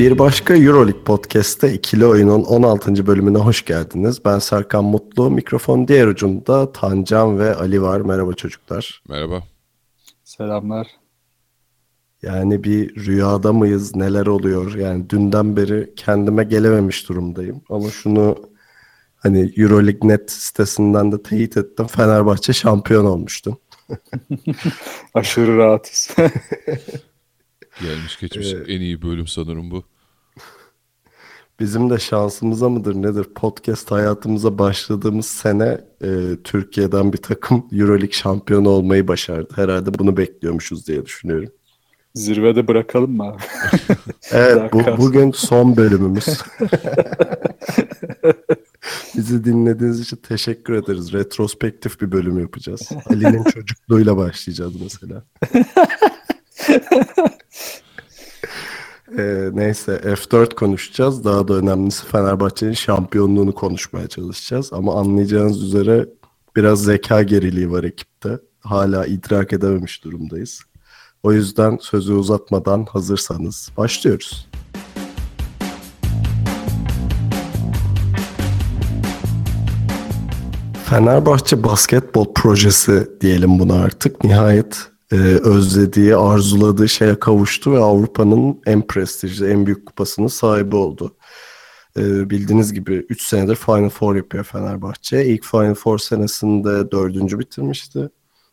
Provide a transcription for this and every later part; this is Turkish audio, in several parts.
Bir başka Euroleague Podcast'te ikili oyunun 16. bölümüne hoş geldiniz. Ben Serkan Mutlu. Mikrofon diğer ucunda Tancan ve Ali var. Merhaba çocuklar. Merhaba. Selamlar. Yani bir rüyada mıyız? Neler oluyor? Yani dünden beri kendime gelememiş durumdayım. Ama şunu hani Euroleague Net sitesinden de teyit ettim. Fenerbahçe şampiyon olmuştu. Aşırı rahatız. Gelmiş geçmiş Evet. en iyi bölüm sanırım bu. Bizim de şansımıza mıdır nedir? Podcast hayatımıza başladığımız sene e, Türkiye'den bir takım Euroleague şampiyonu olmayı başardı. Herhalde bunu bekliyormuşuz diye düşünüyorum. Zirvede bırakalım mı abi? Evet bu, bugün son bölümümüz. Bizi dinlediğiniz için teşekkür ederiz. Retrospektif bir bölüm yapacağız. Ali'nin çocukluğuyla başlayacağız mesela. Ee, neyse F4 konuşacağız. Daha da önemlisi Fenerbahçe'nin şampiyonluğunu konuşmaya çalışacağız. Ama anlayacağınız üzere biraz zeka geriliği var ekipte. Hala idrak edememiş durumdayız. O yüzden sözü uzatmadan hazırsanız başlıyoruz. Fenerbahçe basketbol projesi diyelim buna artık. Nihayet e, özlediği, arzuladığı şeye kavuştu ve Avrupa'nın en prestijli, en büyük kupasının sahibi oldu. E, bildiğiniz gibi 3 senedir Final Four yapıyor Fenerbahçe. İlk Final Four senesinde dördüncü bitirmişti.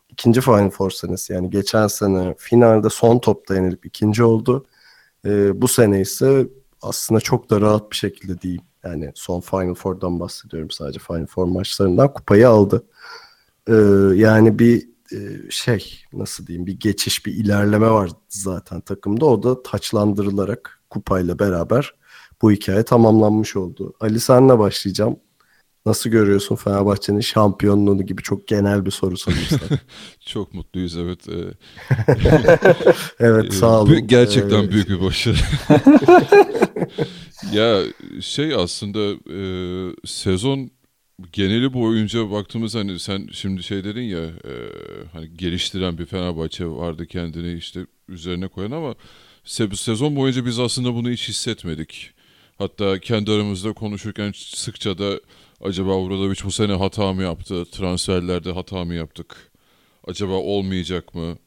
İkinci Final Four senesi yani geçen sene finalde son topta yenilip ikinci oldu. E, bu sene ise aslında çok da rahat bir şekilde diyeyim. Yani son Final Four'dan bahsediyorum sadece Final Four maçlarından kupayı aldı. Ee, yani bir şey nasıl diyeyim bir geçiş bir ilerleme var zaten takımda. O da taçlandırılarak kupayla beraber bu hikaye tamamlanmış oldu. Ali senle başlayacağım. Nasıl görüyorsun Fenerbahçe'nin şampiyonluğunu gibi çok genel bir soru sorayım. Çok mutluyuz evet. Ee, evet e, sağ olun. bü- Gerçekten Ee, büyük bir başarı. ya şey aslında e, sezon geneli boyunca baktığımız hani sen şimdi şey dedin ya e, hani geliştiren bir Fenerbahçe vardı kendini işte üzerine koyan ama se- sezon boyunca biz aslında bunu hiç hissetmedik. Hatta kendi aramızda konuşurken sıkça da acaba Obradoviç bu sene hata mı yaptı? Transferlerde hata mı yaptık? Acaba olmayacak mı?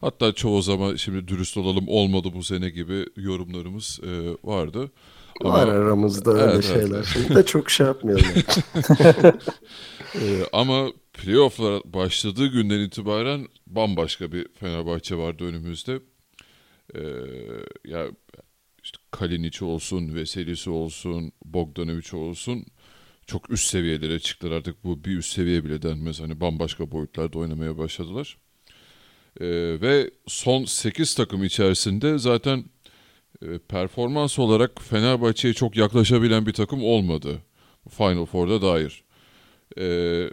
Hatta çoğu zaman şimdi dürüst olalım olmadı bu sene gibi yorumlarımız e, vardı. Var aramızda öyle Evet, evet. şeyler. Şimdi de çok şey yapmayalım. Ee, ama playoff'lar başladığı günden itibaren bambaşka bir Fenerbahçe vardı önümüzde. Ee, ya işte Kalinic olsun, Veselisi olsun, Bogdanovic olsun çok üst seviyelere çıktılar artık bu bir üst seviye bile denmez. Hani bambaşka boyutlarda oynamaya başladılar. Ee, ve son 8 takım içerisinde zaten performans olarak Fenerbahçe'ye çok yaklaşabilen bir takım olmadı. Final Four'da dair. Ee,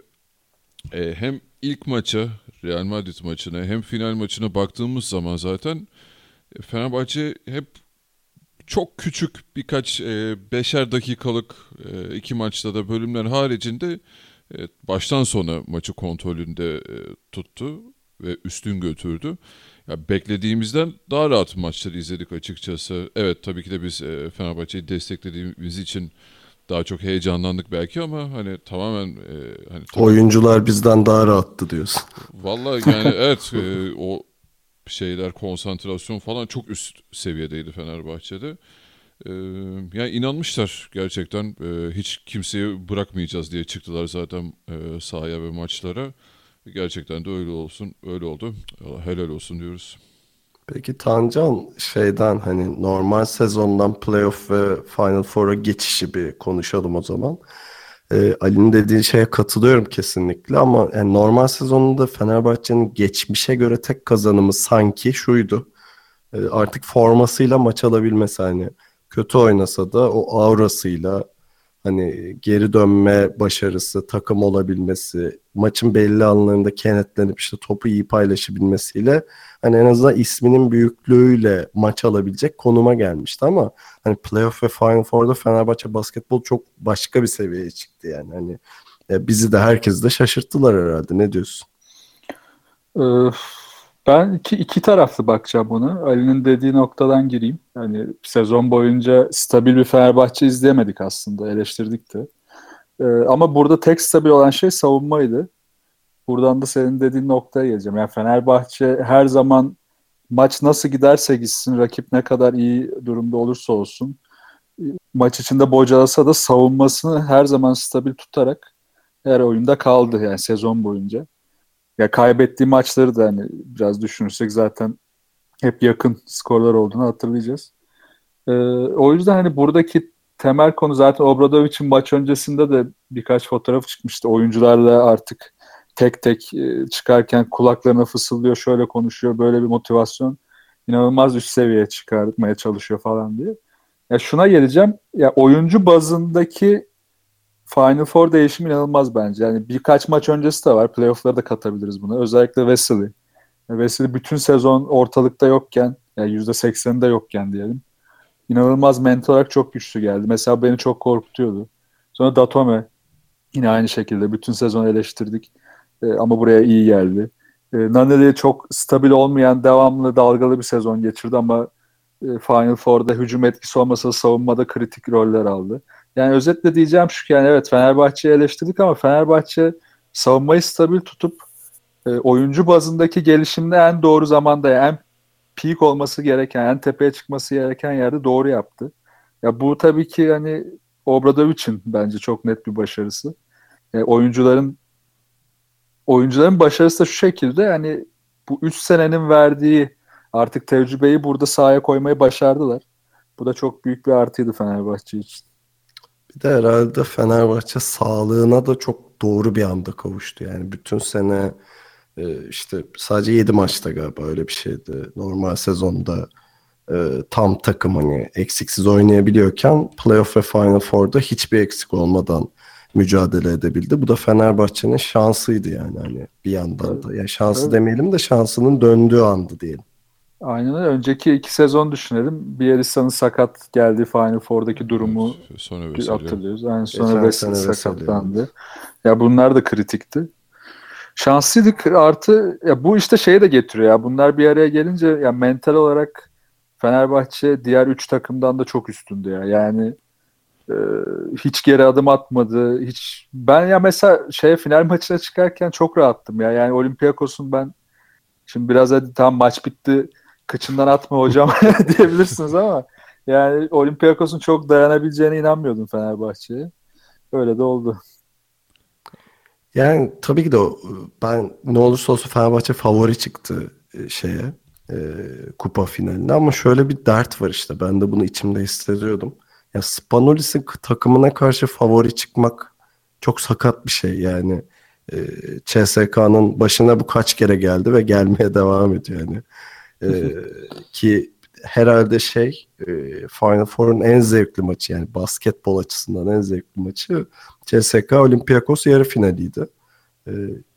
e, hem ilk maça Real Madrid maçına hem final maçına baktığımız zaman zaten e, Fenerbahçe hep çok küçük birkaç e, beşer dakikalık e, iki maçta da bölümler haricinde e, baştan sona maçı kontrolünde e, tuttu ve üstün götürdü. Ya beklediğimizden daha rahat maçları izledik açıkçası. Evet tabii ki de biz e, Fenerbahçe'yi desteklediğimiz için daha çok heyecanlandık belki ama hani tamamen e, hani tabii- Oyuncular bizden daha rahattı diyorsun. Vallahi yani evet e, o şeyler konsantrasyon falan çok üst seviyedeydi Fenerbahçe'de. E, yani inanmışlar gerçekten e, hiç kimseyi bırakmayacağız diye çıktılar zaten e, sahaya ve maçlara. Gerçekten de öyle olsun, öyle oldu. Helal olsun diyoruz. Peki Tancan şeyden hani normal sezondan playoff ve Final Four'a geçişi bir konuşalım o zaman. Ee, Ali'nin dediği şeye katılıyorum kesinlikle ama yani normal sezonunda Fenerbahçe'nin geçmişe göre tek kazanımı sanki şuydu. Ee, artık formasıyla maç alabilmesi hani kötü oynasa da o aurasıyla hani geri dönme başarısı, takım olabilmesi, maçın belli anlarında kenetlenip işte topu iyi paylaşabilmesiyle hani en azından isminin büyüklüğüyle maç alabilecek konuma gelmişti ama hani playoff ve Final Four'da Fenerbahçe basketbol çok başka bir seviyeye çıktı yani hani ya bizi de herkesi de şaşırttılar herhalde. Ne diyorsun? Ee, ben iki, iki taraflı bakacağım bunu. Ali'nin dediği noktadan gireyim. Yani sezon boyunca stabil bir Fenerbahçe izleyemedik aslında. Eleştirdik de. Ee, ama burada tek stabil olan şey savunmaydı. Buradan da senin dediğin noktaya geleceğim. Yani Fenerbahçe her zaman maç nasıl giderse gitsin, rakip ne kadar iyi durumda olursa olsun maç içinde bocalasa da savunmasını her zaman stabil tutarak her oyunda kaldı yani sezon boyunca. Ya kaybettiği maçları da hani biraz düşünürsek zaten hep yakın skorlar olduğunu hatırlayacağız. Ee, o yüzden hani buradaki temel konu zaten Obradovic'in maç öncesinde de birkaç fotoğraf çıkmıştı. Oyuncularla artık tek tek e, çıkarken kulaklarına fısıldıyor, şöyle konuşuyor, böyle bir motivasyon inanılmaz üst seviyeye çıkartmaya çalışıyor falan diye. Ya şuna geleceğim. Ya oyuncu bazındaki Final Four değişimi inanılmaz bence. Yani birkaç maç öncesi de var. Playoff'lara da katabiliriz buna. Özellikle Wesley. Wesley bütün sezon ortalıkta yokken, yani %80'inde yokken diyelim. İnanılmaz mental olarak çok güçlü geldi. Mesela beni çok korkutuyordu. Sonra Datome yine aynı şekilde bütün sezon eleştirdik. E, ama buraya iyi geldi. E, Nane çok stabil olmayan, devamlı dalgalı bir sezon geçirdi ama e, Final Four'da hücum etkisi olmasa savunmada kritik roller aldı. Yani özetle diyeceğim şu ki yani evet Fenerbahçe'yi eleştirdik ama Fenerbahçe savunmayı stabil tutup e, oyuncu bazındaki gelişimde en doğru zamanda yani en peak olması gereken, en tepeye çıkması gereken yerde doğru yaptı. Ya bu tabii ki hani Obradovic'in bence çok net bir başarısı. E, oyuncuların oyuncuların başarısı da şu şekilde hani bu 3 senenin verdiği artık tecrübeyi burada sahaya koymayı başardılar. Bu da çok büyük bir artıydı Fenerbahçe için. Bir de herhalde Fenerbahçe sağlığına da çok doğru bir anda kavuştu. Yani bütün sene e, işte sadece 7 maçta galiba öyle bir şeydi. Normal sezonda e, tam takım hani eksiksiz oynayabiliyorken playoff ve Final Four'da hiçbir eksik olmadan mücadele edebildi. Bu da Fenerbahçe'nin şansıydı yani hani bir yandan da. Yani şansı evet. demeyelim de şansının döndüğü andı diyelim. Aynen öyle. Önceki iki sezon düşünelim. Bielitsa'nın sakat geldiği Final Four'daki durumu evet, sonra hatırlıyoruz. Yani sonra Wesley sakatlandı. Ya bunlar da kritikti. Şanslıydık artı ya bu işte şeye de getiriyor ya. Bunlar bir araya gelince ya mental olarak Fenerbahçe diğer üç takımdan da çok üstündü ya. Yani e, hiç geri adım atmadı. Hiç ben ya mesela şey final maçına çıkarken çok rahattım ya. Yani Olympiakos'un ben şimdi biraz hadi tam maç bitti kıçından atma hocam diyebilirsiniz ama yani Olympiakos'un çok dayanabileceğine inanmıyordum Fenerbahçe'ye. Öyle de oldu. Yani tabii ki de ben ne olursa olsun Fenerbahçe favori çıktı e, şeye e, kupa finalinde ama şöyle bir dert var işte ben de bunu içimde hissediyordum. Ya Spanolis'in takımına karşı favori çıkmak çok sakat bir şey yani. E, CSK'nın başına bu kaç kere geldi ve gelmeye devam ediyor yani. E, ki herhalde şey e, Final Four'un en zevkli maçı yani basketbol açısından en zevkli maçı CSK Olympiakos yarı finaliydi. E,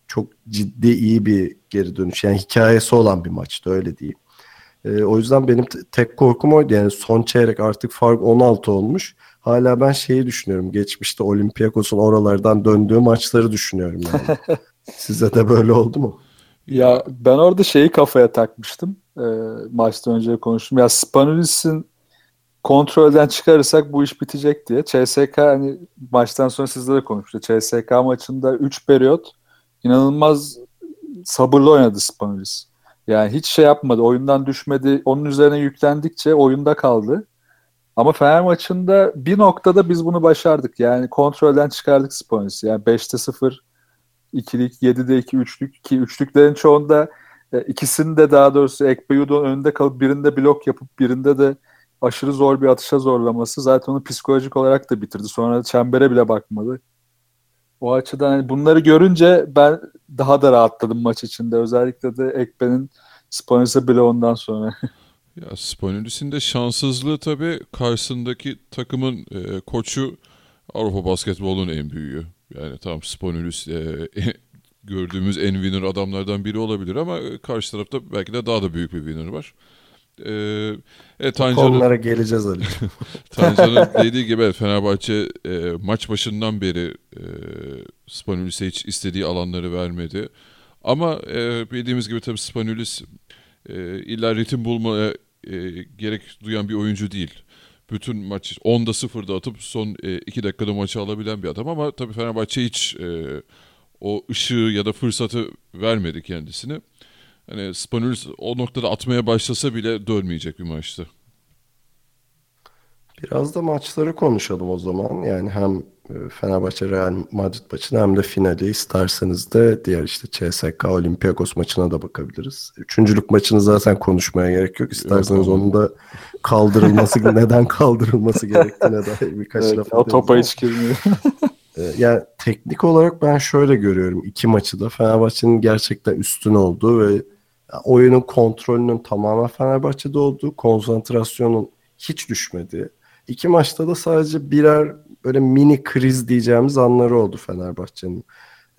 çok ciddi iyi bir geri dönüş. Yani hikayesi olan bir maçtı öyle diyeyim. E, o yüzden benim tek korkum oydu. Yani son çeyrek artık fark 16 olmuş. Hala ben şeyi düşünüyorum. Geçmişte Olympiakos'un oralardan döndüğü maçları düşünüyorum yani. Size de böyle oldu mu? Ya ben orada şeyi kafaya takmıştım. E, maçtan önce konuştum. Ya Spanulis'in kontrolden çıkarırsak bu iş bitecek diye. CSK hani maçtan sonra sizle de konuştu. CSK maçında 3 periyot inanılmaz sabırlı oynadı Spanulis. Yani hiç şey yapmadı. Oyundan düşmedi. Onun üzerine yüklendikçe oyunda kaldı. Ama Fener maçında bir noktada biz bunu başardık. Yani kontrolden çıkardık Spanulis'i. Yani 5'te 0 ikilik, 7'de 2 üçlük ki üçlüklerin çoğunda e, daha doğrusu Ekpeyudon önünde kalıp birinde blok yapıp birinde de aşırı zor bir atışa zorlaması zaten onu psikolojik olarak da bitirdi. Sonra çembere bile bakmadı. O açıdan hani bunları görünce ben daha da rahatladım maç içinde. Özellikle de Ekbe'nin Spanis'e bile ondan sonra. Ya Spanulis'in de şanssızlığı tabii karşısındaki takımın e, koçu Avrupa basketbolunun en büyüğü. Yani tam Spanulis e, gördüğümüz en winner adamlardan biri olabilir ama e, karşı tarafta belki de daha da büyük bir winner var. E, evet, Tancan'ın, Konulara geleceğiz Ali. Tancan'ın dediği gibi evet, Fenerbahçe e, maç başından beri e, Spanulis'e hiç istediği alanları vermedi. Ama e, bildiğimiz gibi tabii Spanulis e, illa ritim bulmaya e, gerek duyan bir oyuncu değil. Bütün maç 10'da 0'da atıp son 2 e, dakikada maçı alabilen bir adam ama tabii Fenerbahçe hiç e, o ışığı ya da fırsatı vermedi kendisine. Hani Spanulis o noktada atmaya başlasa bile dönmeyecek bir maçtı. Biraz da maçları konuşalım o zaman. Yani hem e, Fenerbahçe Real Madrid maçını hem de finali isterseniz de diğer işte CSK Olympiakos maçına da bakabiliriz. Üçüncülük maçını zaten konuşmaya gerek yok. İsterseniz onun da kaldırılması neden kaldırılması gerektiğine dair birkaç evet, laf O topa hiç girmiyor. E, yani teknik olarak ben şöyle görüyorum iki maçı da Fenerbahçe'nin gerçekten üstün olduğu ve oyunun kontrolünün tamamen Fenerbahçe'de olduğu, konsantrasyonun hiç düşmediği. İki maçta da sadece birer böyle mini kriz diyeceğimiz anları oldu Fenerbahçe'nin.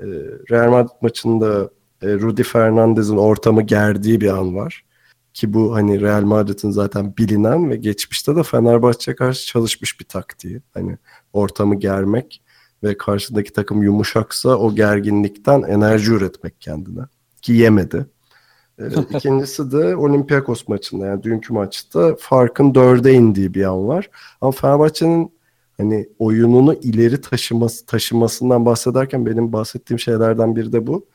Ee, Real Madrid maçında e, Rudy Fernandez'in ortamı gerdiği bir an var. Ki bu hani Real Madrid'in zaten bilinen ve geçmişte de Fenerbahçe'ye karşı çalışmış bir taktiği. Hani ortamı germek ve karşıdaki takım yumuşaksa o gerginlikten enerji üretmek kendine. Ki yemedi. Ee, ikincisi de Olympiakos maçında yani dünkü maçta farkın dörde indiği bir an var. Ama Fenerbahçe'nin hani oyununu ileri taşıması taşımasından bahsederken benim bahsettiğim şeylerden biri de bu.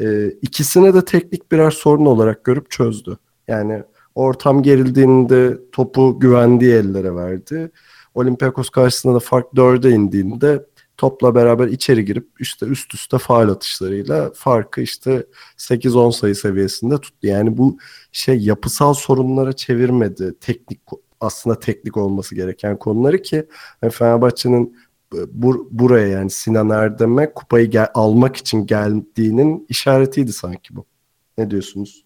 Ee, ikisine de teknik birer sorun olarak görüp çözdü. Yani ortam gerildiğinde topu güvendiği ellere verdi. Olympiakos karşısında da fark dörde indiğinde topla beraber içeri girip işte üst üste faal atışlarıyla farkı işte 8-10 sayı seviyesinde tuttu. Yani bu şey yapısal sorunlara çevirmedi. Teknik aslında teknik olması gereken konuları ki yani Fenerbahçe'nin bur buraya yani Sinan Erdem'e kupayı gel almak için geldiğinin işaretiydi sanki bu. Ne diyorsunuz?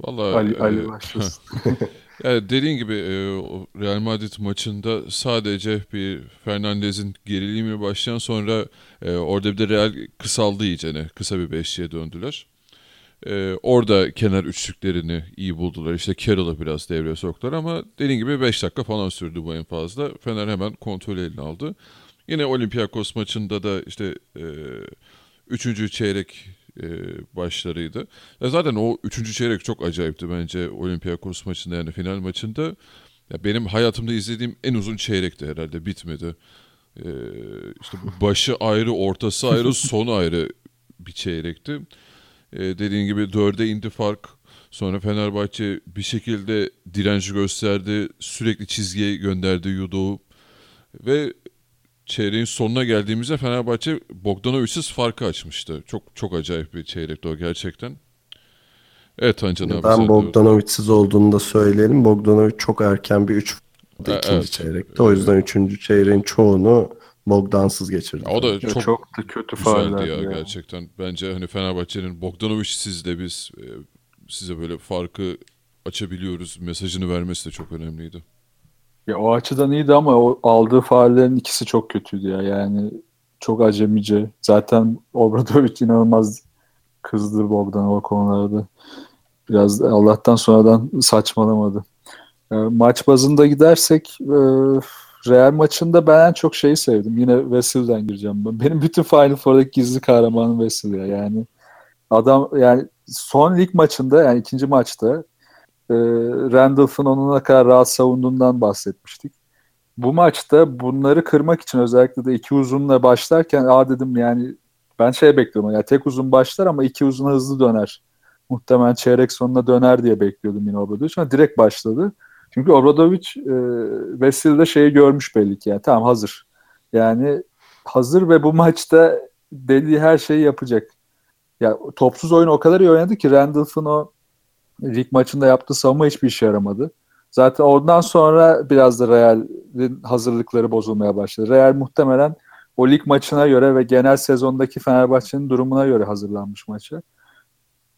Vallahi Ali, e, Ali başlasın. Yani dediğin gibi e, Real Madrid maçında sadece bir Fernandez'in gerilimi başlayan sonra e, orada bir de Real kısaldı iyicene. Kısa bir beşliğe döndüler. E, orada kenar üçlüklerini iyi buldular. İşte Carroll'ı biraz devreye soktular ama dediğin gibi 5 dakika falan sürdü bu en fazla. Fener hemen kontrol eline aldı. Yine Olympiakos maçında da işte e, üçüncü çeyrek e, başlarıydı. Ya zaten o üçüncü çeyrek çok acayipti bence Olympiakos maçında yani final maçında. Ya benim hayatımda izlediğim en uzun çeyrekti herhalde bitmedi. E, işte başı ayrı, ortası ayrı, sonu ayrı bir çeyrekti. E, dediğin gibi dörde indi fark. Sonra Fenerbahçe bir şekilde direnci gösterdi. Sürekli çizgiye gönderdi Yudo'u. Ve çeyreğin sonuna geldiğimizde Fenerbahçe Bogdanovic'siz farkı açmıştı. Çok çok acayip bir çeyrekti o gerçekten. Evet Tancan abi. Ben Bogdanovic'siz olduğunu da söyleyelim. Bogdanovic çok erken bir 3 e, ikinci evet. çeyrekte. O yüzden üçüncü çeyreğin çoğunu Bogdansız geçirdi. O da çok, çok da kötü güzeldi ya, ya gerçekten. Bence hani Fenerbahçe'nin Bogdanovic'siz de biz e, size böyle farkı açabiliyoruz mesajını vermesi de çok önemliydi. Ya o açıdan iyiydi ama o aldığı faallerin ikisi çok kötüydü ya. Yani çok acemice. Zaten Obradovic inanılmaz kızdı Bogdan o konularda. Biraz Allah'tan sonradan saçmalamadı. E, maç bazında gidersek e, Real maçında ben en çok şeyi sevdim. Yine Vessel'den gireceğim ben. Benim bütün Final Four'daki gizli kahramanım Vessel ya. Yani adam yani son lig maçında yani ikinci maçta e, Randolph'ın onun ne kadar rahat savunduğundan bahsetmiştik. Bu maçta bunları kırmak için özellikle de iki uzunla başlarken aa dedim yani ben şey bekliyorum yani tek uzun başlar ama iki uzun hızlı döner. Muhtemelen çeyrek sonuna döner diye bekliyordum yine Obradovic ama direkt başladı. Çünkü Obradovic e, Vessel'de şeyi görmüş belli ki yani tamam hazır. Yani hazır ve bu maçta dediği her şeyi yapacak. Ya topsuz oyunu o kadar iyi oynadı ki Randolph'ın o lig maçında yaptığı savunma hiçbir işe yaramadı. Zaten ondan sonra biraz da Real'in hazırlıkları bozulmaya başladı. Real muhtemelen o lig maçına göre ve genel sezondaki Fenerbahçe'nin durumuna göre hazırlanmış maça.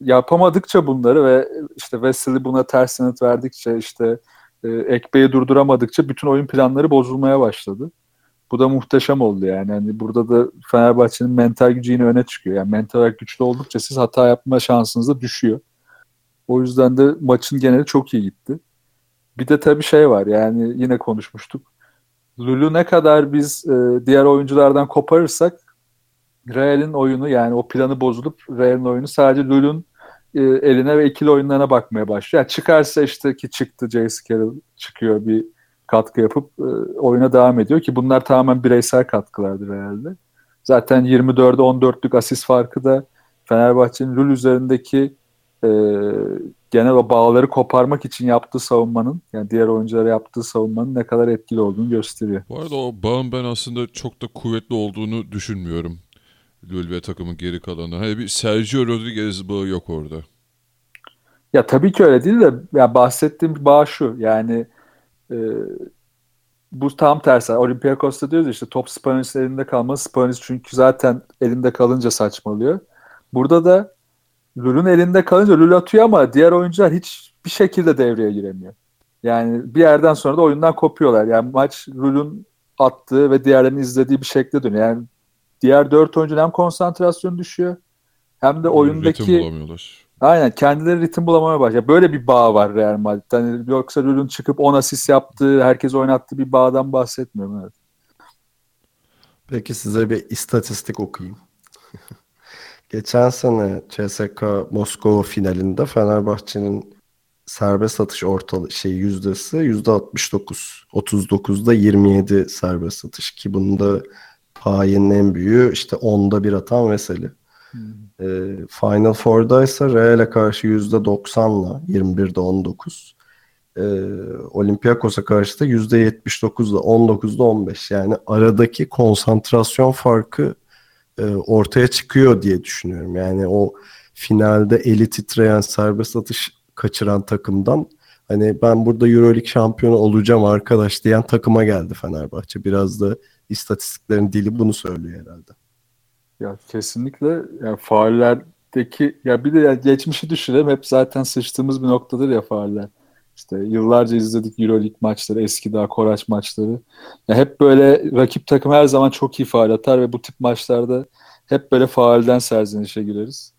yapamadıkça bunları ve işte Wesley buna ters yanıt verdikçe işte e, Ekbe'yi durduramadıkça bütün oyun planları bozulmaya başladı. Bu da muhteşem oldu yani. yani burada da Fenerbahçe'nin mental gücü yine öne çıkıyor. Yani mental olarak güçlü oldukça siz hata yapma şansınız da düşüyor. O yüzden de maçın geneli çok iyi gitti. Bir de tabii şey var yani yine konuşmuştuk. Lulu ne kadar biz e, diğer oyunculardan koparırsak Real'in oyunu yani o planı bozulup Real'in oyunu sadece Lulu'nun e, eline ve ikili oyunlarına bakmaya başlıyor. Yani çıkarsa işte ki çıktı J.C. Carroll çıkıyor bir katkı yapıp e, oyuna devam ediyor ki bunlar tamamen bireysel katkılardır herhalde. Zaten 24'e 14'lük asist farkı da Fenerbahçe'nin Lul üzerindeki e, genel o bağları koparmak için yaptığı savunmanın yani diğer oyunculara yaptığı savunmanın ne kadar etkili olduğunu gösteriyor. Bu arada o bağın ben aslında çok da kuvvetli olduğunu düşünmüyorum. Lul ve takımın geri kalanı. Hani bir Sergio Rodriguez bağı yok orada. Ya tabii ki öyle değil de ya bahsettiğim bir bağ şu. Yani e, bu tam tersi. Olympiakos'ta diyoruz işte top Spanis'in elinde kalmaz. Spanis çünkü zaten elinde kalınca saçmalıyor. Burada da Lul'un elinde kalınca Lul atıyor ama diğer oyuncular hiç bir şekilde devreye giremiyor. Yani bir yerden sonra da oyundan kopuyorlar. Yani maç Lul'un attığı ve diğerlerinin izlediği bir şekilde dönüyor. Yani diğer dört oyuncunun hem konsantrasyon düşüyor hem de oyundaki Ritim bulamıyorlar. Aynen kendileri ritim bulamaya başlıyor. Böyle bir bağ var Real Madrid'de. Yani yoksa Lul'un çıkıp 10 asist yaptığı, herkes oynattığı bir bağdan bahsetmiyorum. Evet. Peki size bir istatistik okuyayım. Geçen sene CSK Moskova finalinde Fenerbahçe'nin serbest atış ortalı şey yüzdesi yüzde 69. 39'da 27 serbest atış ki bunda payenin en büyüğü işte 10'da bir atan Veseli. E, Final Four'da ise Real'e karşı %90'la 21'de 19. E, Olympiakos'a karşı da %79'la 19'da 15. Yani aradaki konsantrasyon farkı e, ortaya çıkıyor diye düşünüyorum. Yani o finalde eli titreyen serbest atış kaçıran takımdan hani ben burada Euroleague şampiyonu olacağım arkadaş diyen takıma geldi Fenerbahçe. Biraz da istatistiklerin dili bunu söylüyor herhalde. Ya kesinlikle yani faallerdeki ya bir de yani geçmişi düşünelim hep zaten sıçtığımız bir noktadır ya faaller. İşte yıllarca izledik Euroleague maçları, eski daha Koraç maçları. Ya hep böyle rakip takım her zaman çok iyi faal atar ve bu tip maçlarda hep böyle faalden serzenişe gireriz.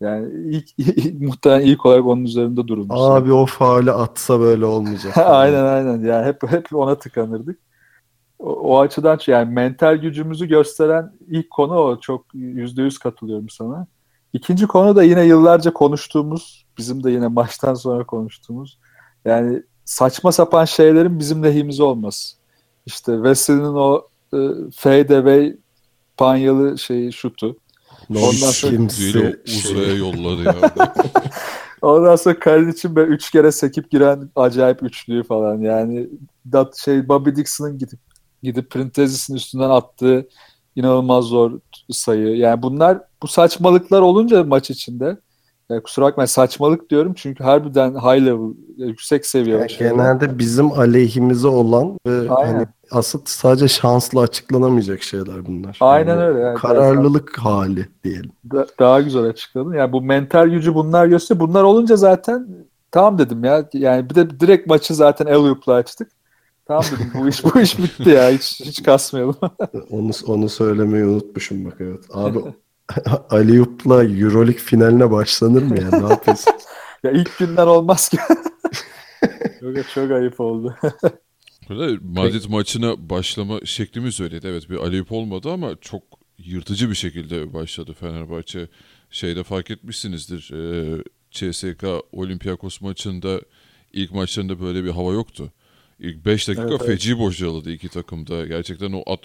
Yani ilk, ilk muhtemelen ilk olarak onun üzerinde durulmuş. Abi o faali atsa böyle olmayacak. aynen aynen. Yani hep hep ona tıkanırdık. O, o açıdan yani mental gücümüzü gösteren ilk konu o. Çok yüzde yüz katılıyorum sana. İkinci konu da yine yıllarca konuştuğumuz, bizim de yine maçtan sonra konuştuğumuz yani saçma sapan şeylerin bizim lehimize olması. İşte Wesley'nin o e, fade away panyalı şeyi şutu. Ondan sonra Kimse uzaya yolladı ya. Ondan sonra Kalin için böyle üç kere sekip giren acayip üçlüğü falan. Yani dat şey Bobby Dixon'ın gidip gidip Printezis'in üstünden attığı inanılmaz zor sayı. Yani bunlar bu saçmalıklar olunca maç içinde kusura bakmayın saçmalık diyorum çünkü harbiden high level yüksek seviye. Yani genelde bizim aleyhimize olan ve Aynen. hani aslında sadece şansla açıklanamayacak şeyler bunlar. Aynen Yani öyle. Yani Kararlılık hali diyelim. Da- daha güzel açıkladın. Yani bu mental gücü bunlar gösteriyor. Bunlar olunca zaten tamam dedim ya. Yani bir de direkt maçı zaten Eliup'la açtık. Tamam dedim bu iş bu iş bitti ya. Hiç hiç kasmayalım. Onu onu söylemeyi unutmuşum bak evet. Abi Aliyup'la Euroleague finaline başlanır mı ya? Ne yapıyorsun? ya ilk günden olmaz ki. çok, çok ayıp oldu. Madrid maçına başlama şeklimiz öyleydi. Evet bir aleyhip olmadı ama çok yırtıcı bir şekilde başladı Fenerbahçe. Şeyde fark etmişsinizdir. E, CSK Olympiakos maçında ilk maçlarında böyle bir hava yoktu. İlk 5 dakika Evet, evet. feci bocaladı iki takımda. Gerçekten o at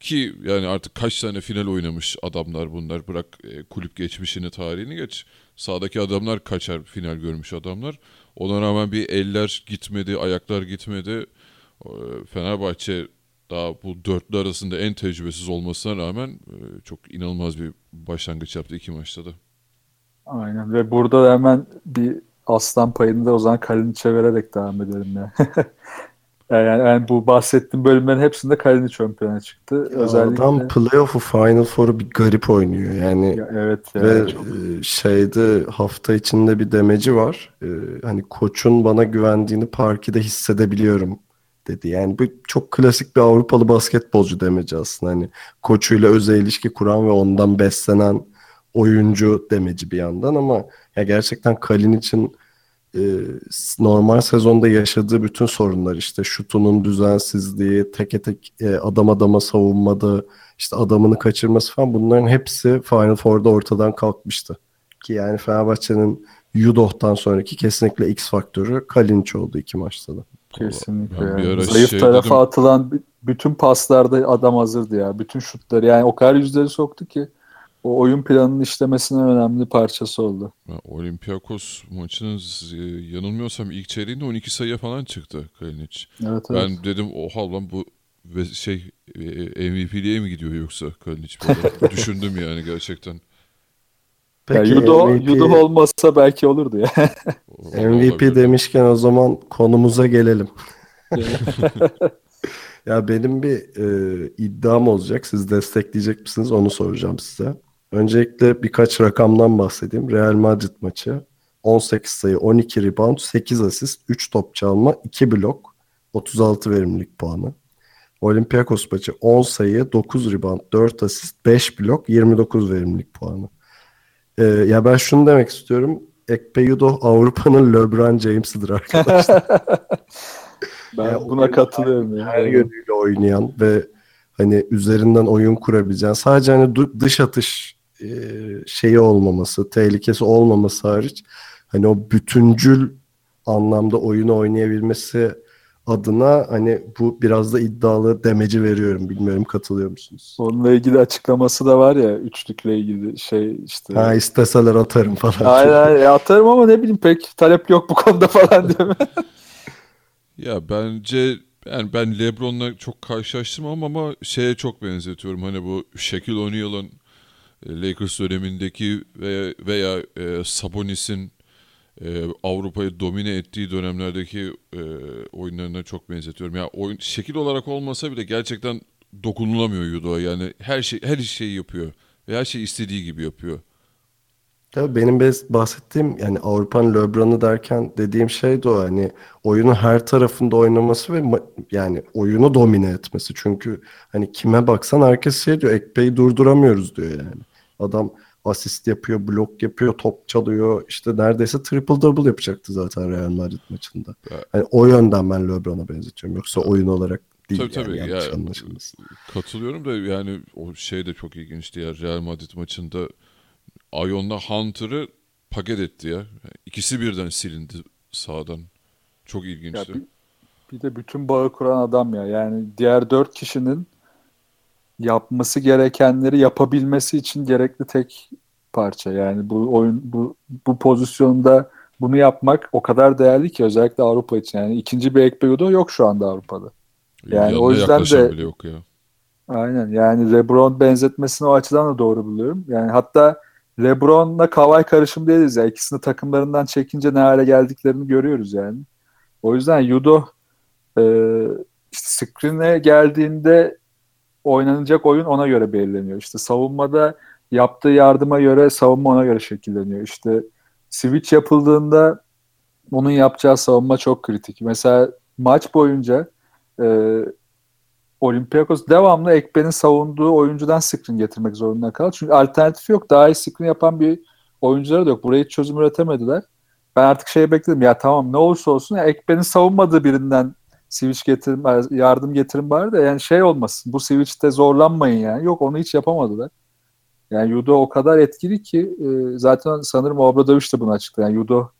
ki yani artık kaç tane final oynamış adamlar bunlar. Bırak e, kulüp geçmişini, tarihini geç. Sağdaki adamlar kaçar final görmüş adamlar. Ona rağmen bir eller gitmedi, ayaklar gitmedi. E, Fenerbahçe daha bu dörtlü arasında en tecrübesiz olmasına rağmen e, çok inanılmaz bir başlangıç yaptı iki maçta da. Aynen ve burada da hemen bir aslan payını da o zaman Kalinic'e vererek devam edelim ya. Yani, yani bu bahsettiğim bölümlerin hepsinde Kalinic ön plana çıktı. Ya Özellikle Adam playoff'u Final Four'u bir garip oynuyor yani. Ya evet ya. Ve çok- e, şeyde hafta içinde bir demeci var. E, hani koçun bana güvendiğini parkede hissedebiliyorum dedi. Yani bu çok klasik bir Avrupalı basketbolcu demeci aslında. Hani koçuyla özel ilişki kuran ve ondan beslenen oyuncu demeci bir yandan ama ya gerçekten Kalinic'in e, normal sezonda yaşadığı bütün sorunlar işte şutunun düzensizliği, teke tek e, adam adama savunmada işte adamını kaçırması falan bunların hepsi Final Four'da ortadan kalkmıştı. Ki yani Fenerbahçe'nin Yudoh'tan sonraki kesinlikle X faktörü Kalinic oldu iki maçta da. Kesinlikle. Yani. Zayıf şey tarafa dedim. atılan bütün paslarda adam hazırdı ya. Bütün şutları yani o kadar yüzleri soktu ki o oyun planının işlemesinin önemli parçası oldu. Olympiakos maçının e, yanılmıyorsam ilk çeyreğinde 12 sayıya falan çıktı Kalinic. Evet, evet. Ben dedim oha lan bu ve şey e, MVP'liğe mi gidiyor yoksa Kalinic böyle düşündüm yani gerçekten. Ya Peki Yudo, MVP, Yudo olmasa belki olurdu ya. MVP demişken o zaman konumuza gelelim. Ya benim bir e, iddiam olacak. Siz destekleyecek misiniz? Onu soracağım size. Öncelikle birkaç rakamdan bahsedeyim. Real Madrid maçı 18 sayı, 12 rebound, 8 asist, 3 top çalma, 2 blok, 36 verimlilik puanı. Olympiakos maçı 10 sayı, 9 rebound, 4 asist, 5 blok, 29 verimlilik puanı. E, ya ben şunu demek istiyorum. Ekpe Yudo Avrupa'nın LeBron James'idir arkadaşlar. Ben Ya buna katılıyorum. ya. her yönüyle oynayan ve hani üzerinden oyun kurabileceğin sadece hani dış atış e, şeyi olmaması, tehlikesi olmaması hariç hani o bütüncül anlamda oyunu oynayabilmesi adına hani bu biraz da iddialı demeci veriyorum. Bilmiyorum katılıyor musunuz? Onunla ilgili açıklaması da var ya üçlükle ilgili şey işte. Ha isteseler atarım falan. Aynen aynen. E, atarım ama ne bileyim pek talep yok bu konuda falan değil mi? Ya bence yani ben LeBron'la çok karşılaştırmam ama şeye çok benzetiyorum. Hani bu Shaquille O'Neal'ın Lakers dönemindeki ve veya e, Sabonis'in e, Avrupa'yı domine ettiği dönemlerdeki e, oyunlarına çok benzetiyorum. Ya oyun şekil olarak olmasa bile gerçekten dokunulamıyor Yudo'ya. Yani her şey her şeyi yapıyor. Ve her şeyi istediği gibi yapıyor. Tabii benim bahsettiğim yani Avrupa'nın LeBron'u derken dediğim şey de o hani oyunu her tarafında oynaması ve yani oyunu domine etmesi. Çünkü hani kime baksan herkes şey diyor Ekpe'yi durduramıyoruz diyor yani. Adam asist yapıyor, blok yapıyor, top çalıyor. İşte neredeyse triple double yapacaktı zaten Real Madrid maçında. Evet. Hani o yönden ben LeBron'a benzetiyorum. Yoksa oyun olarak değil Tabii yani tabii. yanlış Ya, anlaşılmasın. katılıyorum da yani o şey de çok ilginçti ya. Real Madrid maçında Ion'la Hunter'ı paket etti ya. İkisi birden silindi sağdan. Çok Ya ilginçti. bir, bir de bütün bağı kuran adam ya. Yani diğer dört kişinin yapması gerekenleri yapabilmesi için gerekli tek parça. Yani bu oyun bu bu pozisyonda bunu yapmak o kadar değerli ki özellikle Avrupa için. Yani ikinci bir Ekpeyodo yok şu anda Avrupa'da. yani Yanına o yüzden de- bile yok ya. Aynen. Yani LeBron benzetmesini o açıdan da doğru buluyorum. Yani hatta LeBron'la Kawhi karışım değiliz ya. İkisini takımlarından çekince ne hale geldiklerini görüyoruz yani. O yüzden Yudo e, işte screen'e geldiğinde oynanacak oyun ona göre belirleniyor. İşte savunmada yaptığı yardıma göre savunma ona göre şekilleniyor. İşte switch yapıldığında onun yapacağı savunma çok kritik. Mesela maç boyunca e, Olympiakos devamlı Ekpe'nin savunduğu oyuncudan screen getirmek zorunda kaldı. Çünkü alternatif yok. Daha iyi screen yapan bir oyuncuları da yok. Buraya hiç çözüm üretemediler. Ben artık şey bekledim. Ya tamam ne olursa olsun ya Ekpe'nin savunmadığı birinden switch getirin, yardım getirin bari de yani şey olmasın. Bu switch'te zorlanmayın yani. Yok onu hiç yapamadılar. Yani Yudo o kadar etkili ki e, zaten sanırım Obradoviç de bunu açıkladı. Yani Yudo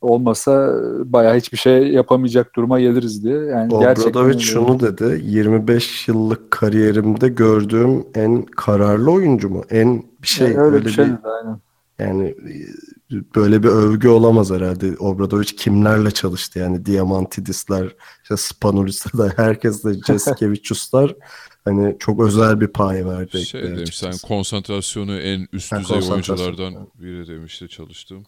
olmasa e, bayağı hiçbir şey yapamayacak duruma geliriz diye. Yani gerçekten Obradovic öyle. şunu dedi. 25 yıllık kariyerimde gördüğüm en kararlı oyuncu mu? En bir şey Yani öyle böyle bir şey bir dedi, aynen. yani e, böyle bir övgü olamaz herhalde. Obradovic kimlerle çalıştı? Yani Diamantidisler, işte Spanulis'ler, herkes de Jasikevicius'lar hani çok özel bir pay verdi. Şey demiş sen konsantrasyonu en üst düzey oyunculardan biri demişti çalıştığım.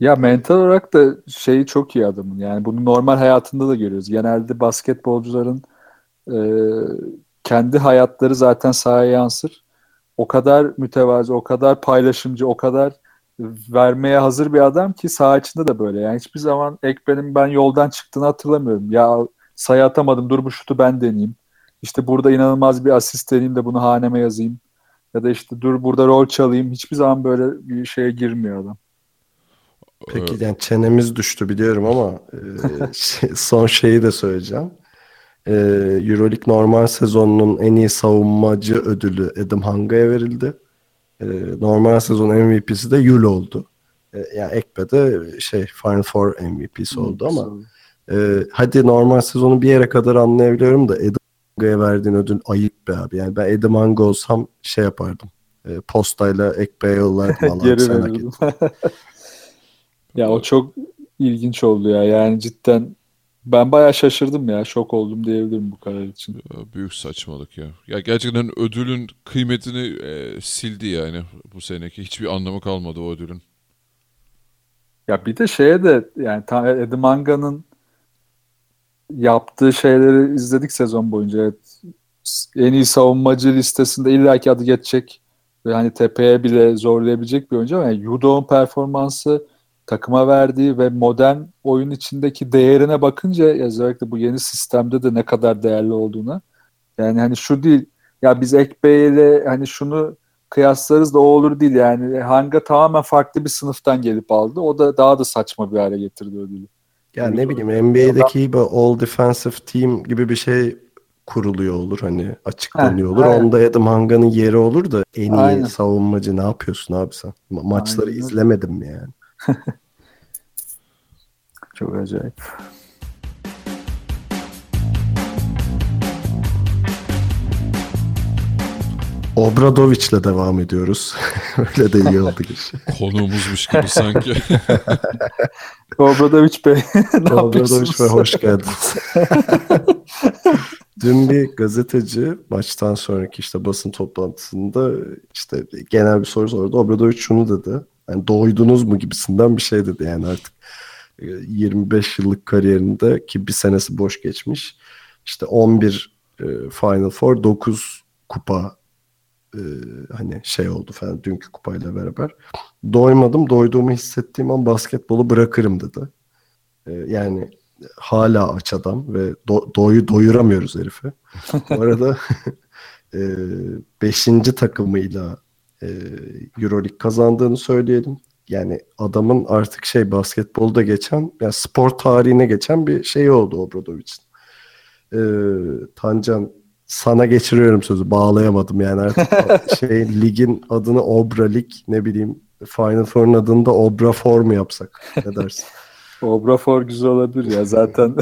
Ya mental olarak da şeyi çok iyi adamın. Yani bunu normal hayatında da görüyoruz. Genelde basketbolcuların e, kendi hayatları zaten sahaya yansır. O kadar mütevazi, o kadar paylaşımcı, o kadar vermeye hazır bir adam ki saha içinde de böyle. Yani hiçbir zaman Ekber'in ben yoldan çıktığını hatırlamıyorum. Ya sayı atamadım dur bu şutu ben deneyeyim. İşte burada inanılmaz bir asist deneyeyim de bunu haneme yazayım. Ya da işte dur burada rol çalayım. Hiçbir zaman böyle bir şeye girmiyor adam. Peki yani çenemiz düştü biliyorum ama e, şey, son şeyi de söyleyeceğim. E, Euroleague normal sezonunun en iyi savunmacı ödülü Adam Hanga'ya verildi. E, normal sezon MVP'si de Yul oldu. E, yani Ekpe de şey Final Four MVP'si oldu ama e, hadi normal sezonu bir yere kadar anlayabiliyorum da Adam Hanga'ya verdiğin ödül ayıp be abi. Yani ben Adam Hanga olsam şey yapardım. E, postayla Ekpe'ye yollardım. Geri verirdim. ya o çok ilginç oldu ya. Yani cidden ben bayağı şaşırdım ya. Şok oldum diyebilirim bu karar için. Ya büyük saçmalık ya. Ya gerçekten ödülün kıymetini e, sildi yani bu seneki. Hiçbir anlamı kalmadı o ödülün. Ya bir de şeye de yani Eddie Manga'nın yaptığı şeyleri izledik sezon boyunca. Evet, en iyi savunmacı listesinde illaki adı geçecek ve hani tepeye bile zorlayabilecek bir oyuncu ama yani Yudo'nun performansı takıma verdiği ve modern oyun içindeki değerine bakınca özellikle bu yeni sistemde de ne kadar değerli olduğuna yani hani şu değil ya biz Ekbey ile hani şunu kıyaslarız da o olur değil yani Hanga tamamen farklı bir sınıftan gelip aldı. O da daha da saçma bir hale getirdi ödülü. Ya ne bileyim NBA'deki gibi All Defensive Team gibi bir şey kuruluyor olur hani açıklanıyor Heh, olur. aynen. Onda Adam Hanga'nın yeri olur da en iyi Aynen. savunmacı ne yapıyorsun abi sen? Ma- maçları Aynen izlemedim yani? Çok acayip. Obradovic'le devam ediyoruz. Öyle de iyi oldu giriş. Konuğumuzmuş gibi sanki. Obradoviç Bey ne yapıyorsunuz? ve hoş geldiniz. Dün bir gazeteci maçtan sonraki işte basın toplantısında işte genel bir soru sordu. Obradovic şunu dedi. Yani doydunuz mu gibisinden bir şey dedi yani artık e, 25 yıllık kariyerinde ki bir senesi boş geçmiş. İşte 11 e, Final Four, 9 kupa e, hani şey oldu falan dünkü kupayla beraber. Doymadım, doyduğumu hissettiğim an basketbolu bırakırım dedi. E, yani hala aç adam ve do- doyu doyuramıyoruz herifi. Bu arada 5. takımıyla e, Euroleague kazandığını söyleyelim. Yani adamın artık şey basketbolda geçen, yani spor tarihine geçen bir şey oldu Obradovic'in. E, Tancan sana geçiriyorum sözü. Bağlayamadım yani artık şey ligin adını Obra Lig ne bileyim Final Four'un adını da Obra Four mu yapsak? Ne dersin? Obrafor güzel olabilir ya zaten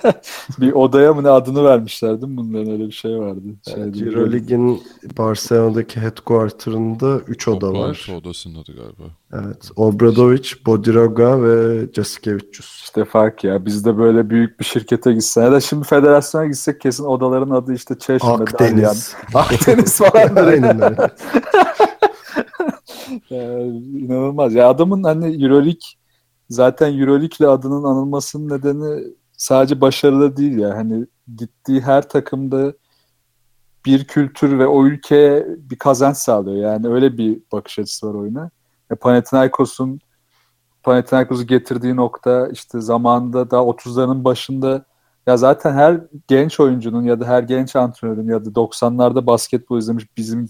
bir odaya mı ne adını vermişler değil mi bunların öyle bir şey vardı. Şey, Yani Euroleague'in Barcelona'daki headquarter'ında 3 oda var. Toplantı odasının adı galiba. Evet. Obradovic, Bodiroga ve Jasikevicius. İşte fark ya biz de böyle büyük bir şirkete gitsen ya da şimdi federasyona gitsek kesin odaların adı işte Çeşme, Dalyan, Akdeniz. Akdeniz falandır. Aynen öyle. Ee, inanılmaz. Ya adamın hani Euroleague zaten Euroleague'le adının anılmasının nedeni sadece başarılı değil ya. Hani gittiği her takımda bir kültür ve o ülkeye bir kazanç sağlıyor. Yani öyle bir bakış açısı var oyuna. E, Panathinaikos'un Panathinaikos'u getirdiği nokta işte zamanında da 30'ların başında ya zaten her genç oyuncunun ya da her genç antrenörün ya da 90'larda basketbol izlemiş bizim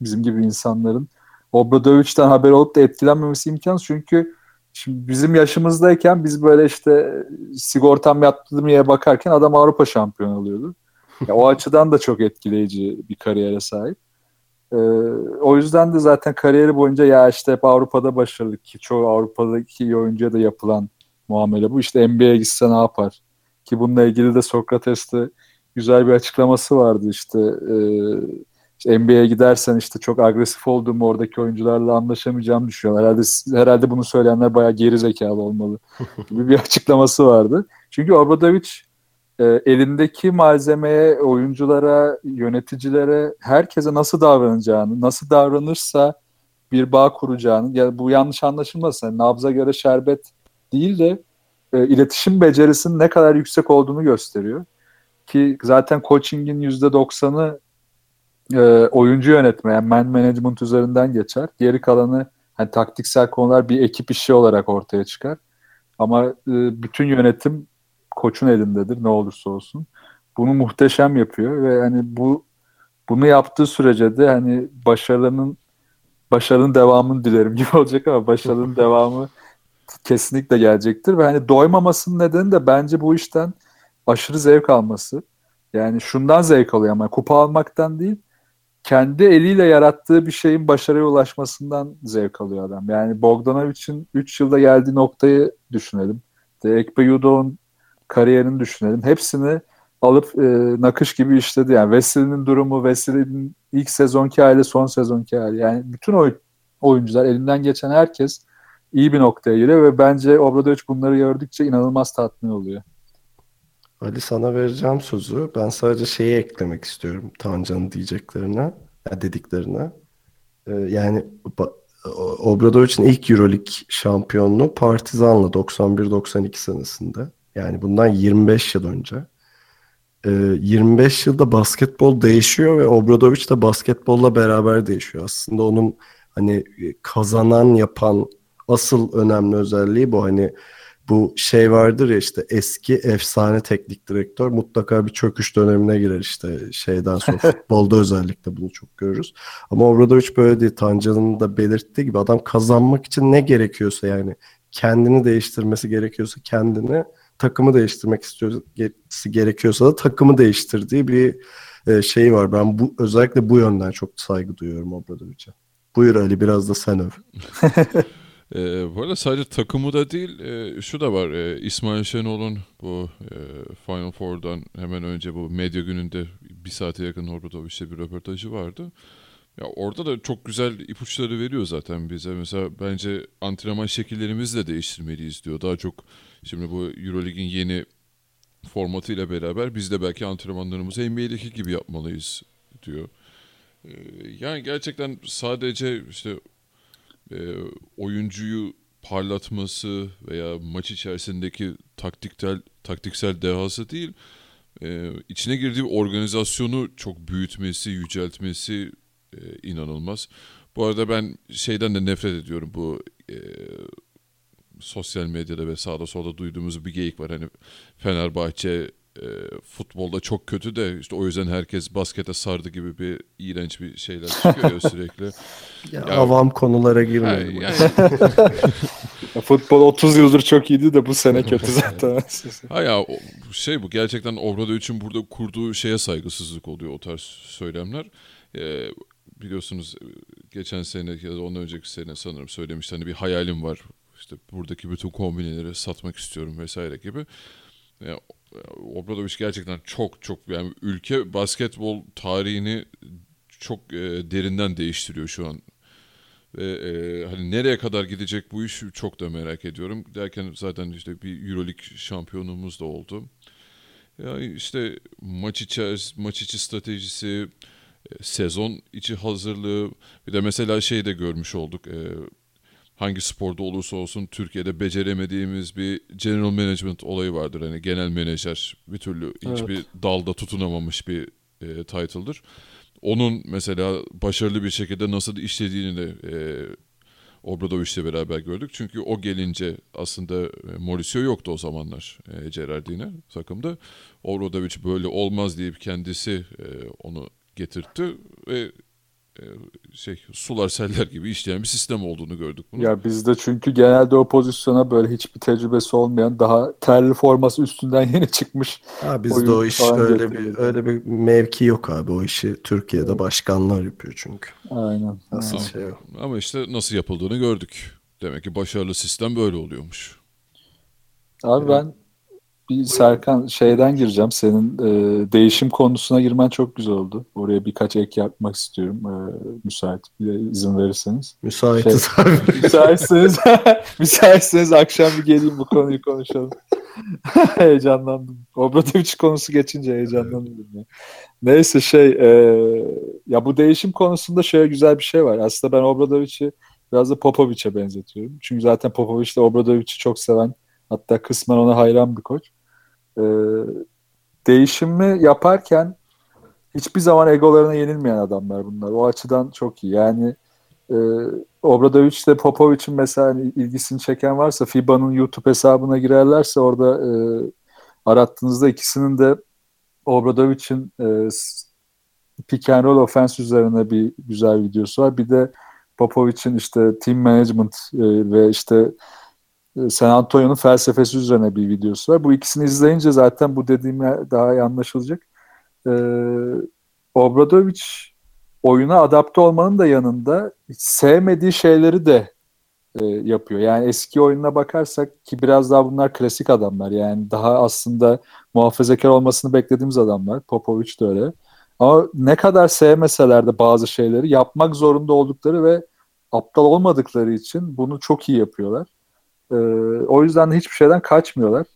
bizim gibi insanların Obradovic'den haber olup da etkilenmemesi imkansız. Çünkü şimdi bizim yaşımızdayken biz böyle işte sigortam yattı mı diye bakarken adam Avrupa şampiyonu oluyordu. Ya o açıdan da çok etkileyici bir kariyere sahip. Ee, o yüzden de zaten kariyeri boyunca ya işte hep Avrupa'da başarılı ki çoğu Avrupa'daki iyi oyuncuya da yapılan muamele bu. İşte NBA'ye gitse ne yapar? Ki bununla ilgili de Sokrates'te güzel bir açıklaması vardı işte. E, işte NBA'ye gidersen işte çok agresif olduğumu oradaki oyuncularla anlaşamayacağımı düşünüyorum. Herhalde herhalde bunu söyleyenler bayağı geri zekalı olmalı gibi bir açıklaması vardı. Çünkü Obradovic e, elindeki malzemeye, oyunculara, yöneticilere, herkese nasıl davranacağını, nasıl davranırsa bir bağ kuracağını, ya bu yanlış anlaşılmasın. Yani nabza göre şerbet değil de e, iletişim becerisinin ne kadar yüksek olduğunu gösteriyor. Ki zaten coaching'in %90'ı e, oyuncu yönetme, yani man management üzerinden geçer. Geri kalanı hani taktiksel konular bir ekip işi olarak ortaya çıkar. Ama e, bütün yönetim koçun elindedir ne olursa olsun. Bunu muhteşem yapıyor ve hani bu bunu yaptığı sürece de hani başarının başarının devamını dilerim gibi olacak ama başarının devamı kesinlikle gelecektir ve hani doymamasının nedeni de bence bu işten aşırı zevk alması. Yani şundan zevk alıyor ama kupa almaktan değil kendi eliyle yarattığı bir şeyin başarıya ulaşmasından zevk alıyor adam. Yani Bogdanovic'in 3 yılda geldiği noktayı düşünelim. Ekpe Yudo'nun kariyerini düşünelim. Hepsini alıp e, nakış gibi işledi. Yani Wesley'nin durumu, Wesley'nin ilk sezonki hali, son sezonki hali. Yani bütün oy oyuncular, elinden geçen herkes iyi bir noktaya geliyor ve bence Obradovic bunları gördükçe inanılmaz tatmin oluyor. Ali sana vereceğim sözü. Ben sadece şeyi eklemek istiyorum Tancan'ın diyeceklerine, dediklerine. Ee, yani Obradovic'in ilk Euroleague şampiyonluğu Partizan'la 91-92 senesinde. Yani bundan 25 yıl önce. 25 ee, yılda basketbol değişiyor ve Obradovic de basketbolla beraber değişiyor. Aslında onun hani kazanan yapan asıl önemli özelliği bu. Hani bu şey vardır ya işte eski efsane teknik direktör mutlaka bir çöküş dönemine girer işte şeyden sonra futbolda özellikle bunu çok görürüz. Ama Obradovic böyle değil. Tancan'ın da belirttiği gibi adam kazanmak için ne gerekiyorsa yani kendini değiştirmesi gerekiyorsa kendini takımı değiştirmek istiyorsa gerekiyorsa da takımı değiştirdiği bir e, şey var. Ben bu özellikle bu yönden çok saygı duyuyorum Obradovic'e. Buyur Ali biraz da sen öv. E, bu arada sadece takımı da değil, e, şu da var. E, İsmail Şenol'un bu e, Final Four'dan hemen önce bu medya gününde bir saate yakın Obradovic'te bir röportajı vardı. Ya orada da çok güzel ipuçları veriyor zaten bize. Mesela bence antrenman şekillerimizi de değiştirmeliyiz diyor. Daha çok şimdi bu Eurolig'in yeni formatıyla beraber biz de belki antrenmanlarımızı NBA'deki gibi yapmalıyız diyor. Ee, yani gerçekten sadece işte e, oyuncuyu parlatması veya maç içerisindeki taktiksel taktiksel dehası değil, e, içine girdiği organizasyonu çok büyütmesi, yüceltmesi e, inanılmaz. Bu arada ben şeyden de nefret ediyorum bu e, sosyal medyada ve sağda solda duyduğumuz bir geyik var. Hani Fenerbahçe e, futbolda çok kötü de işte o yüzden herkes baskete sardı gibi bir iğrenç bir şeyler çıkıyor ya sürekli. ya, ya avam konulara girmeyelim. Yani, Futbol 30 yıldır çok iyiydi de bu sene kötü zaten. ha ya şey bu gerçekten Obrado için burada kurduğu şeye saygısızlık oluyor o tarz söylemler. Ee, biliyorsunuz geçen sene ya da ondan önceki sene sanırım söylemişti hani bir hayalim var. İşte buradaki bütün kombineleri satmak istiyorum vesaire gibi. Yani Obradoviç gerçekten çok çok yani ülke basketbol tarihini çok e, derinden değiştiriyor şu an. Ve e, hani nereye kadar gidecek bu iş çok da merak ediyorum. Derken zaten işte bir Euroleague şampiyonumuz da oldu. Yani işte maç içi maç içi stratejisi, e, sezon içi hazırlığı, bir de mesela şey de görmüş olduk. E, hangi sporda olursa olsun Türkiye'de beceremediğimiz bir general management olayı vardır. Hani genel menajer bir türlü hiçbir evet. dalda tutunamamış bir e, title'dır. Onun mesela başarılı bir şekilde nasıl işlediğini de e, Obradovic'le beraber gördük. Çünkü o gelince aslında e, Mauricio yoktu o zamanlar e, Gerardine takımda. Obradovic böyle olmaz deyip kendisi e, onu getirtti ve şey sular seller gibi işleyen bir sistem olduğunu gördük bunu. Ya bizde çünkü genelde o pozisyona böyle hiçbir tecrübesi olmayan daha terli forması üstünden yeni çıkmış. Ha bizde o iş öyle bir öyle bir mevki yok abi. O işi Türkiye'de başkanlar yapıyor çünkü. Aynen. Nasıl aynen. şey. Ama işte nasıl yapıldığını gördük. Demek ki başarılı sistem böyle oluyormuş. Abi ben bir Serkan şeyden gireceğim. Senin e, değişim konusuna girmen çok güzel oldu. Oraya birkaç ek yapmak istiyorum. E, müsait izin verirseniz. Müsaitiz şey, abi. Müsaitseniz, müsaitseniz akşam bir geleyim bu konuyu konuşalım. heyecanlandım. Obradoviç konusu geçince heyecanlandım. Ya. Neyse şey e, ya bu değişim konusunda şöyle güzel bir şey var. Aslında ben Obradoviç'i biraz da Popovic'e benzetiyorum. Çünkü zaten Popovic de Obradoviç'i çok seven hatta kısmen ona hayran bir koç. E, değişimi yaparken hiçbir zaman egolarına yenilmeyen adamlar bunlar. O açıdan çok iyi. Yani e, Obradoviç ile Popovic'in mesela hani ilgisini çeken varsa FIBA'nın YouTube hesabına girerlerse orada e, arattığınızda ikisinin de Obradoviç'in e, pick and roll offense üzerine bir güzel videosu var. Bir de Popovic'in işte team management e, ve işte San Antonio'nun felsefesi üzerine bir videosu var. Bu ikisini izleyince zaten bu dediğim daha iyi anlaşılacak. E, Obradoviç oyuna adapte olmanın da yanında sevmediği şeyleri de e, yapıyor. Yani eski oyununa bakarsak ki biraz daha bunlar klasik adamlar. Yani daha aslında muhafazakar olmasını beklediğimiz adamlar. Popovic de öyle. Ama ne kadar sevmeseler de bazı şeyleri yapmak zorunda oldukları ve aptal olmadıkları için bunu çok iyi yapıyorlar. Ee, o yüzden de hiçbir şeyden kaçmıyorlar.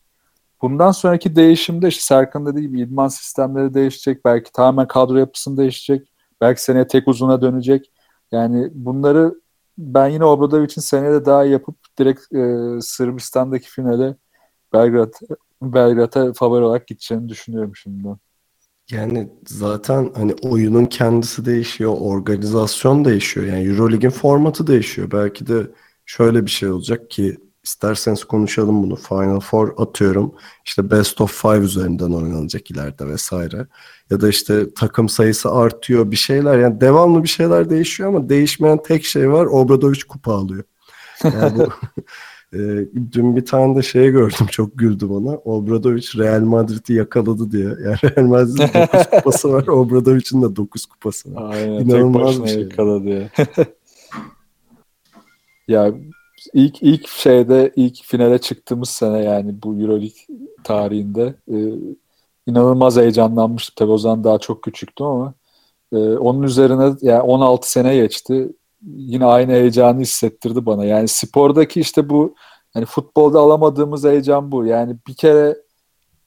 Bundan sonraki değişimde işte Serkan dediği gibi idman sistemleri değişecek. Belki tamamen kadro yapısını değişecek. Belki seneye tek uzuna dönecek. Yani bunları ben yine Obradovic'in seneye de daha yapıp direkt e, Sırbistan'daki finale Belgrad Belgrad'a favori olarak gideceğini düşünüyorum şimdi. Yani zaten hani oyunun kendisi değişiyor, organizasyon değişiyor. Yani EuroLeague'in formatı değişiyor. Belki de şöyle bir şey olacak ki isterseniz konuşalım bunu. Final Four atıyorum. İşte best of five üzerinden oynanacak ileride vesaire. Ya da işte takım sayısı artıyor bir şeyler. Yani devamlı bir şeyler değişiyor ama değişmeyen tek şey var. Obradovic kupa alıyor. Yani bu, e, dün bir tane de şey gördüm çok güldüm ona. Obradovic Real Madrid'i yakaladı diye. Yani Real Madrid'in 9 kupası var. Obradovic'in de 9 kupası var. Aynen, İnanılmaz bir şey. yakaladı ya. ya ilk ilk şeyde ilk finale çıktığımız sene yani bu EuroLeague tarihinde e, inanılmaz heyecanlanmıştım. Tabii o zaman daha çok küçüktüm ama e, onun üzerine yani 16 sene geçti. Yine aynı heyecanı hissettirdi bana. Yani spordaki işte bu yani futbolda alamadığımız heyecan bu. Yani bir kere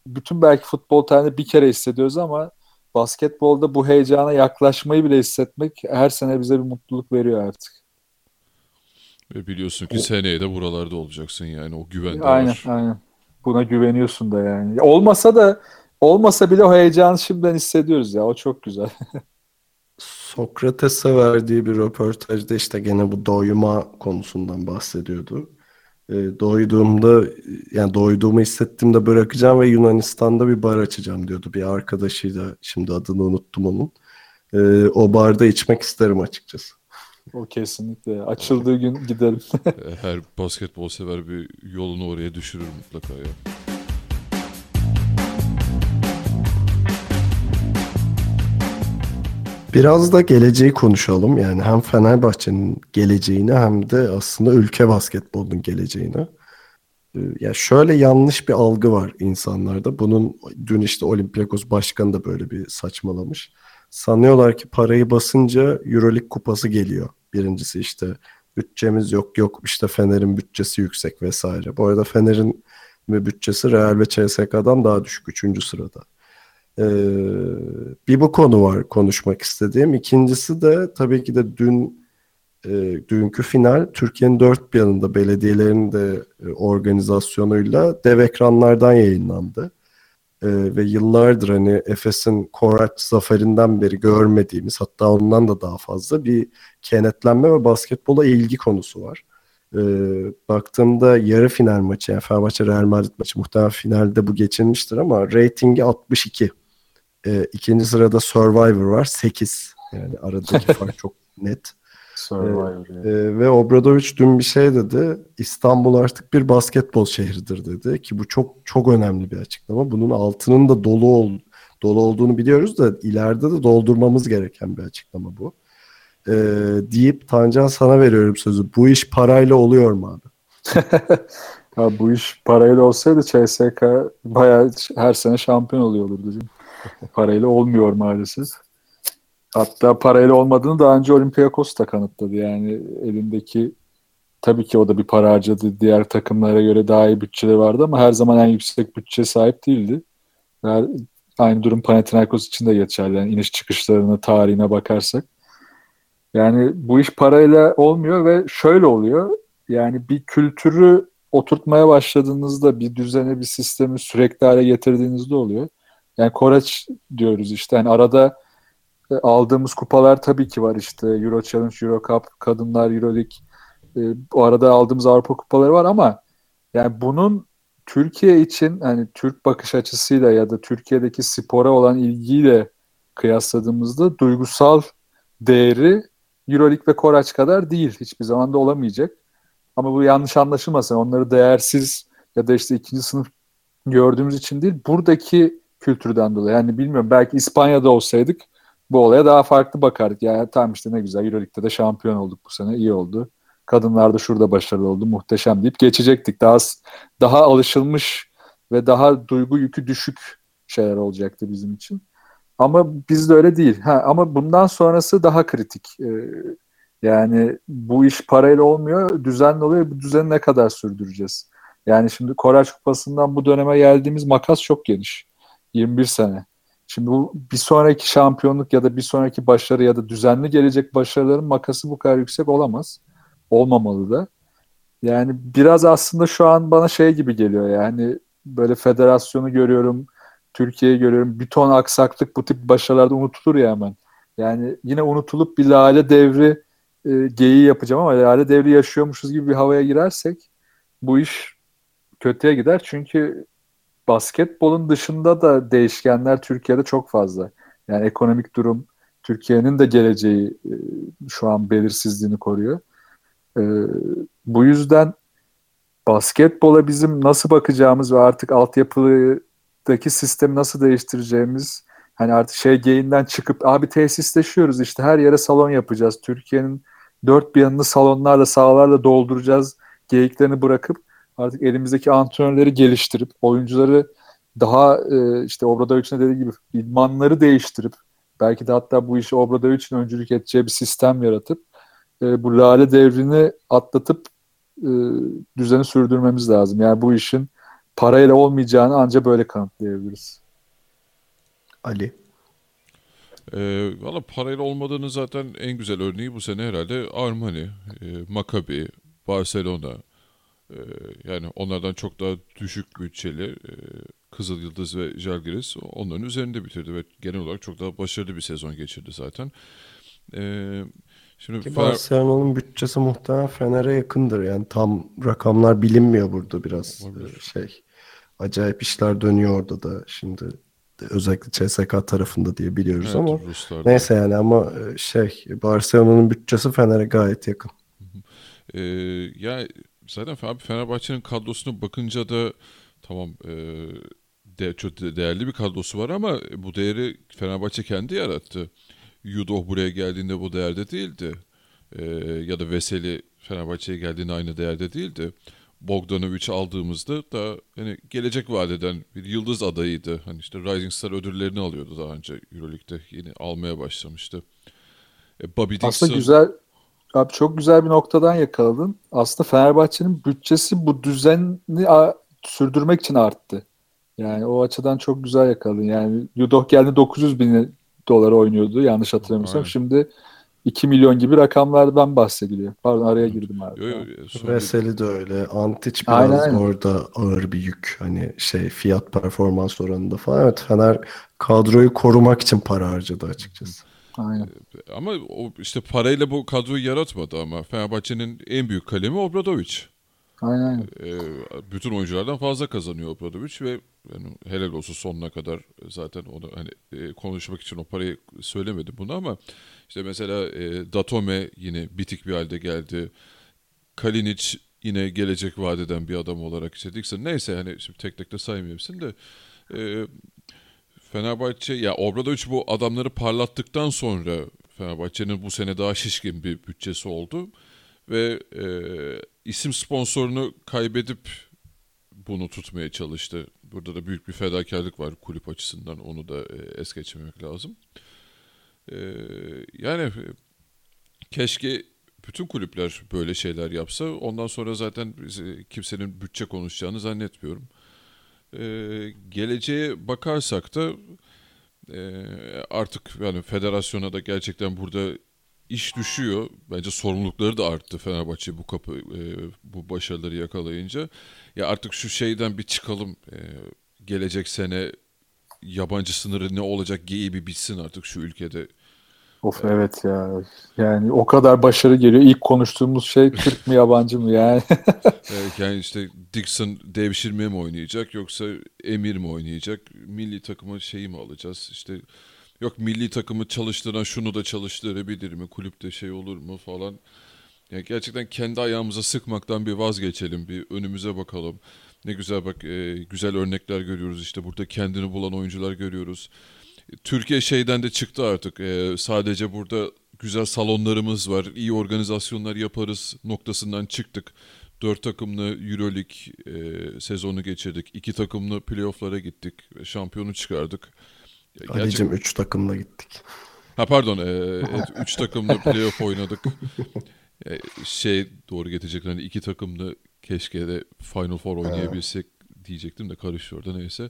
bütün belki futbol tarihinde bir kere hissediyoruz ama basketbolda bu heyecana yaklaşmayı bile hissetmek her sene bize bir mutluluk veriyor artık. Ve biliyorsun ki seneye de buralarda olacaksın yani o güven de aynen, var. Aynen Buna güveniyorsun da yani. Olmasa da olmasa bile o heyecanı şimdiden hissediyoruz ya. O çok güzel. Sokrates'e verdiği bir röportajda işte gene bu doyuma konusundan bahsediyordu. E, doyduğumda yani doyduğumu hissettiğimde bırakacağım ve Yunanistan'da bir bar açacağım diyordu. Bir arkadaşıyla şimdi adını unuttum onun. E, o barda içmek isterim açıkçası. O kesinlikle. Açıldığı gün gidelim. Her basketbol sever bir yolunu oraya düşürür mutlaka ya. Biraz da geleceği konuşalım. Yani hem Fenerbahçe'nin geleceğini hem de aslında ülke basketbolunun geleceğini. Ee, ya şöyle yanlış bir algı var insanlarda. Bunun dün işte Olympiakos başkanı da böyle bir saçmalamış. Sanıyorlar ki parayı basınca Euroleague kupası geliyor. Birincisi işte bütçemiz yok yok işte Fener'in bütçesi yüksek vesaire. Bu arada Fener'in bütçesi Real ve CSK'dan daha düşük. Üçüncü sırada. Ee, bir bu konu var konuşmak istediğim. İkincisi de tabii ki de dün e, dünkü final Türkiye'nin dört bir yanında belediyelerin de e, organizasyonuyla dev ekranlardan yayınlandı. E, ve yıllardır hani Efes'in Koraç zaferinden beri görmediğimiz hatta ondan da daha fazla bir kenetlenme ve basketbola ilgi konusu var. E, baktığımda yarı final maçı yani Fenerbahçe Real Madrid maçı muhtemelen finalde bu geçilmiştir ama reytingi 62. E, ikinci sırada Survivor var 8. Yani aradaki fark çok net. Survivor. E, e, ve Obradoviç dün bir şey dedi. İstanbul artık bir basketbol şehridir dedi ki bu çok çok önemli bir açıklama. Bunun altının da dolu ol, dolu olduğunu biliyoruz da ileride de doldurmamız gereken bir açıklama bu. E, deyip Tancan sana veriyorum sözü. Bu iş parayla oluyor mu abi? ya bu iş parayla olsaydı CSK bayağı her sene şampiyon oluyor olurdu. parayla olmuyor maalesef. Hatta parayla olmadığını daha önce Olympiakos da kanıtladı. Yani elindeki tabii ki o da bir para harcadı. Diğer takımlara göre daha iyi bütçeleri vardı ama her zaman en yüksek bütçe sahip değildi. Her, aynı durum Panathinaikos için de geçerli. Yani iniş çıkışlarına, tarihine bakarsak. Yani bu iş parayla olmuyor ve şöyle oluyor. Yani bir kültürü oturtmaya başladığınızda bir düzene bir sistemi sürekli hale getirdiğinizde oluyor. Yani Koreç diyoruz işte yani arada aldığımız kupalar tabii ki var işte Euro Challenge, Euro Cup, Kadınlar Euro League e, bu arada aldığımız Avrupa kupaları var ama yani bunun Türkiye için hani Türk bakış açısıyla ya da Türkiye'deki spora olan ilgiyle kıyasladığımızda duygusal değeri Euroleague ve Koraç kadar değil. Hiçbir zaman da olamayacak. Ama bu yanlış anlaşılmasın. Onları değersiz ya da işte ikinci sınıf gördüğümüz için değil. Buradaki kültürden dolayı. Yani bilmiyorum belki İspanya'da olsaydık bu olaya daha farklı bakardık. Yani tamam işte ne güzel Euroleague'de de şampiyon olduk bu sene. iyi oldu. Kadınlar da şurada başarılı oldu. Muhteşem deyip geçecektik. Daha daha alışılmış ve daha duygu yükü düşük şeyler olacaktı bizim için. Ama bizde öyle değil. Ha, ama bundan sonrası daha kritik. Ee, yani bu iş parayla olmuyor, düzenli oluyor. Bu düzeni ne kadar sürdüreceğiz? Yani şimdi Koraç Kupası'ndan bu döneme geldiğimiz makas çok geniş. 21 sene. Şimdi bu bir sonraki şampiyonluk ya da bir sonraki başarı ya da düzenli gelecek başarıların makası bu kadar yüksek olamaz. Olmamalı da. Yani biraz aslında şu an bana şey gibi geliyor yani böyle federasyonu görüyorum, Türkiye'yi görüyorum. Bir ton aksaklık bu tip başarılarda unutulur ya hemen. Yani yine unutulup bir lale devri e, geyiği yapacağım ama lale devri yaşıyormuşuz gibi bir havaya girersek bu iş kötüye gider. Çünkü basketbolun dışında da değişkenler Türkiye'de çok fazla. Yani ekonomik durum, Türkiye'nin de geleceği e, şu an belirsizliğini koruyor. E, bu yüzden basketbola bizim nasıl bakacağımız ve artık altyapıdaki sistemi nasıl değiştireceğimiz hani artık şey geyinden çıkıp abi tesisleşiyoruz işte her yere salon yapacağız. Türkiye'nin dört bir yanını salonlarla sahalarla dolduracağız geyiklerini bırakıp artık elimizdeki antrenörleri geliştirip oyuncuları daha e, işte Obradovic'in dediği gibi idmanları değiştirip belki de hatta bu işi Obradovic'in öncülük edeceği bir sistem yaratıp e, bu lale devrini atlatıp e, düzeni sürdürmemiz lazım. Yani bu işin parayla olmayacağını ancak böyle kanıtlayabiliriz. Ali. E, Valla parayla olmadığını zaten en güzel örneği bu sene herhalde Armani, e, Maccabi, Barcelona. E, yani onlardan çok daha düşük bütçeli e, Kızıl Yıldız ve Jalgiris onların üzerinde bitirdi ve genel olarak çok daha başarılı bir sezon geçirdi zaten. E, Şimdi Ki Barcelona'nın bütçesi muhtemelen Fener'e yakındır. Yani tam rakamlar bilinmiyor burada biraz. Olabilir. Şey acayip işler dönüyor orada da şimdi özellikle CSK tarafında diye biliyoruz evet, ama Ruslarda. neyse yani ama e, şey Barcelona'nın bütçesi Fener'e gayet yakın. Ee, ya zaten Fenerbahçe'nin kadrosuna bakınca da tamam e, de, çok değerli bir kadrosu var ama bu değeri Fenerbahçe kendi yarattı. Yudoh buraya geldiğinde bu değerde değildi. Ee, ya da Veseli Fenerbahçe'ye geldiğinde aynı değerde değildi. Bogdanovic aldığımızda da hani gelecek vadeden bir yıldız adayıydı. Hani işte Rising Star ödüllerini alıyordu daha önce EuroLeague'de yeni almaya başlamıştı. E, Bobby Dixon... Aslında güzel abi çok güzel bir noktadan yakaladın. Aslında Fenerbahçe'nin bütçesi bu düzeni sürdürmek için arttı. Yani o açıdan çok güzel yakaladın. Yani Yudoh geldi 900 bin dolar oynuyordu yanlış hatırlamıyorsam. Aynen. Şimdi 2 milyon gibi rakamlardan bahsediliyor. Pardon araya girdim abi. Yo, yo, Veseli de öyle. Antic biraz aynen, aynen. orada ağır bir yük. Hani şey fiyat performans oranında falan. Evet Fener kadroyu korumak için para harcadı açıkçası. Aynen. Ama o işte parayla bu kadroyu yaratmadı ama Fenerbahçe'nin en büyük kalemi Obradovic. Aynen. E, bütün oyunculardan fazla kazanıyor Obradovic ve yani helal olsun sonuna kadar zaten onu hani e, konuşmak için o parayı söylemedim bunu ama işte mesela e, Datome yine bitik bir halde geldi. Kalinic yine gelecek vadeden bir adam olarak işte Dixon neyse hani şimdi tek tek de saymayayım de e, Fenerbahçe ya Obradovic bu adamları parlattıktan sonra Fenerbahçe'nin bu sene daha şişkin bir bütçesi oldu ve e, isim sponsorunu kaybedip bunu tutmaya çalıştı. Burada da büyük bir fedakarlık var kulüp açısından. Onu da e, es geçmemek lazım. E, yani keşke bütün kulüpler böyle şeyler yapsa ondan sonra zaten kimsenin bütçe konuşacağını zannetmiyorum. Ee, geleceğe bakarsak da e, artık yani federasyona da gerçekten burada iş düşüyor. Bence sorumlulukları da arttı Fenerbahçe bu kapı e, bu başarıları yakalayınca. Ya artık şu şeyden bir çıkalım. E, gelecek sene yabancı sınırı ne olacak geyi bir bitsin artık şu ülkede. Of evet ya. Yani o kadar başarı geliyor. İlk konuştuğumuz şey Türk mü yabancı mı yani? evet, yani işte Dixon devşirme mi oynayacak yoksa Emir mi oynayacak? Milli takımı şeyi mi alacağız? İşte yok milli takımı çalıştıran şunu da çalıştırabilir mi? Kulüpte şey olur mu falan. Yani gerçekten kendi ayağımıza sıkmaktan bir vazgeçelim. Bir önümüze bakalım. Ne güzel bak e, güzel örnekler görüyoruz işte burada kendini bulan oyuncular görüyoruz. Türkiye şeyden de çıktı artık. E, sadece burada güzel salonlarımız var, iyi organizasyonlar yaparız noktasından çıktık. Dört takımlı Euroleague e, sezonu geçirdik. İki takımlı playofflara gittik. Şampiyonu çıkardık. Gerçek... Ali'cim üç takımla gittik. Ha pardon. E, üç takımlı playoff oynadık. E, şey doğru getirecekler. Hani iki takımlı keşke de Final Four oynayabilsek diyecektim de karıştı orada neyse.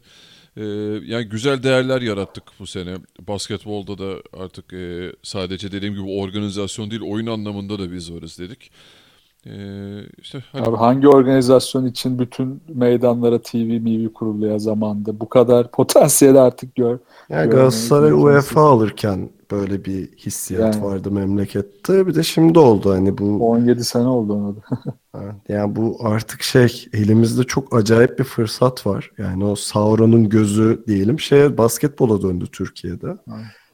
Ee, yani güzel değerler yarattık bu sene. Basketbolda da artık e, sadece dediğim gibi organizasyon değil oyun anlamında da biz varız dedik. Ee, işte hani... Abi hangi organizasyon için bütün meydanlara TV, MV kuruluyor zamanda? Bu kadar potansiyeli artık gör. Yani Galatasaray UEFA alırken böyle bir hissiyat yani. vardı memlekette. Bir de şimdi oldu hani bu 17 sene oldu ona da. yani bu artık şey elimizde çok acayip bir fırsat var. Yani o Sauron'un gözü diyelim şey basketbola döndü Türkiye'de.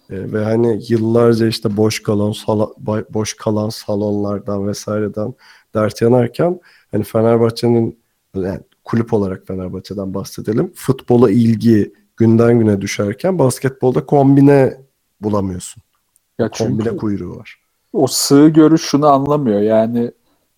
E, ve hani yıllarca işte boş kalan sala, boş kalan salonlardan vesaireden dert yanarken hani Fenerbahçe'nin yani kulüp olarak Fenerbahçe'den bahsedelim. Futbola ilgi günden güne düşerken basketbolda kombine bulamıyorsun. Ya kombine kuyruğu var. O sığ görüş şunu anlamıyor. Yani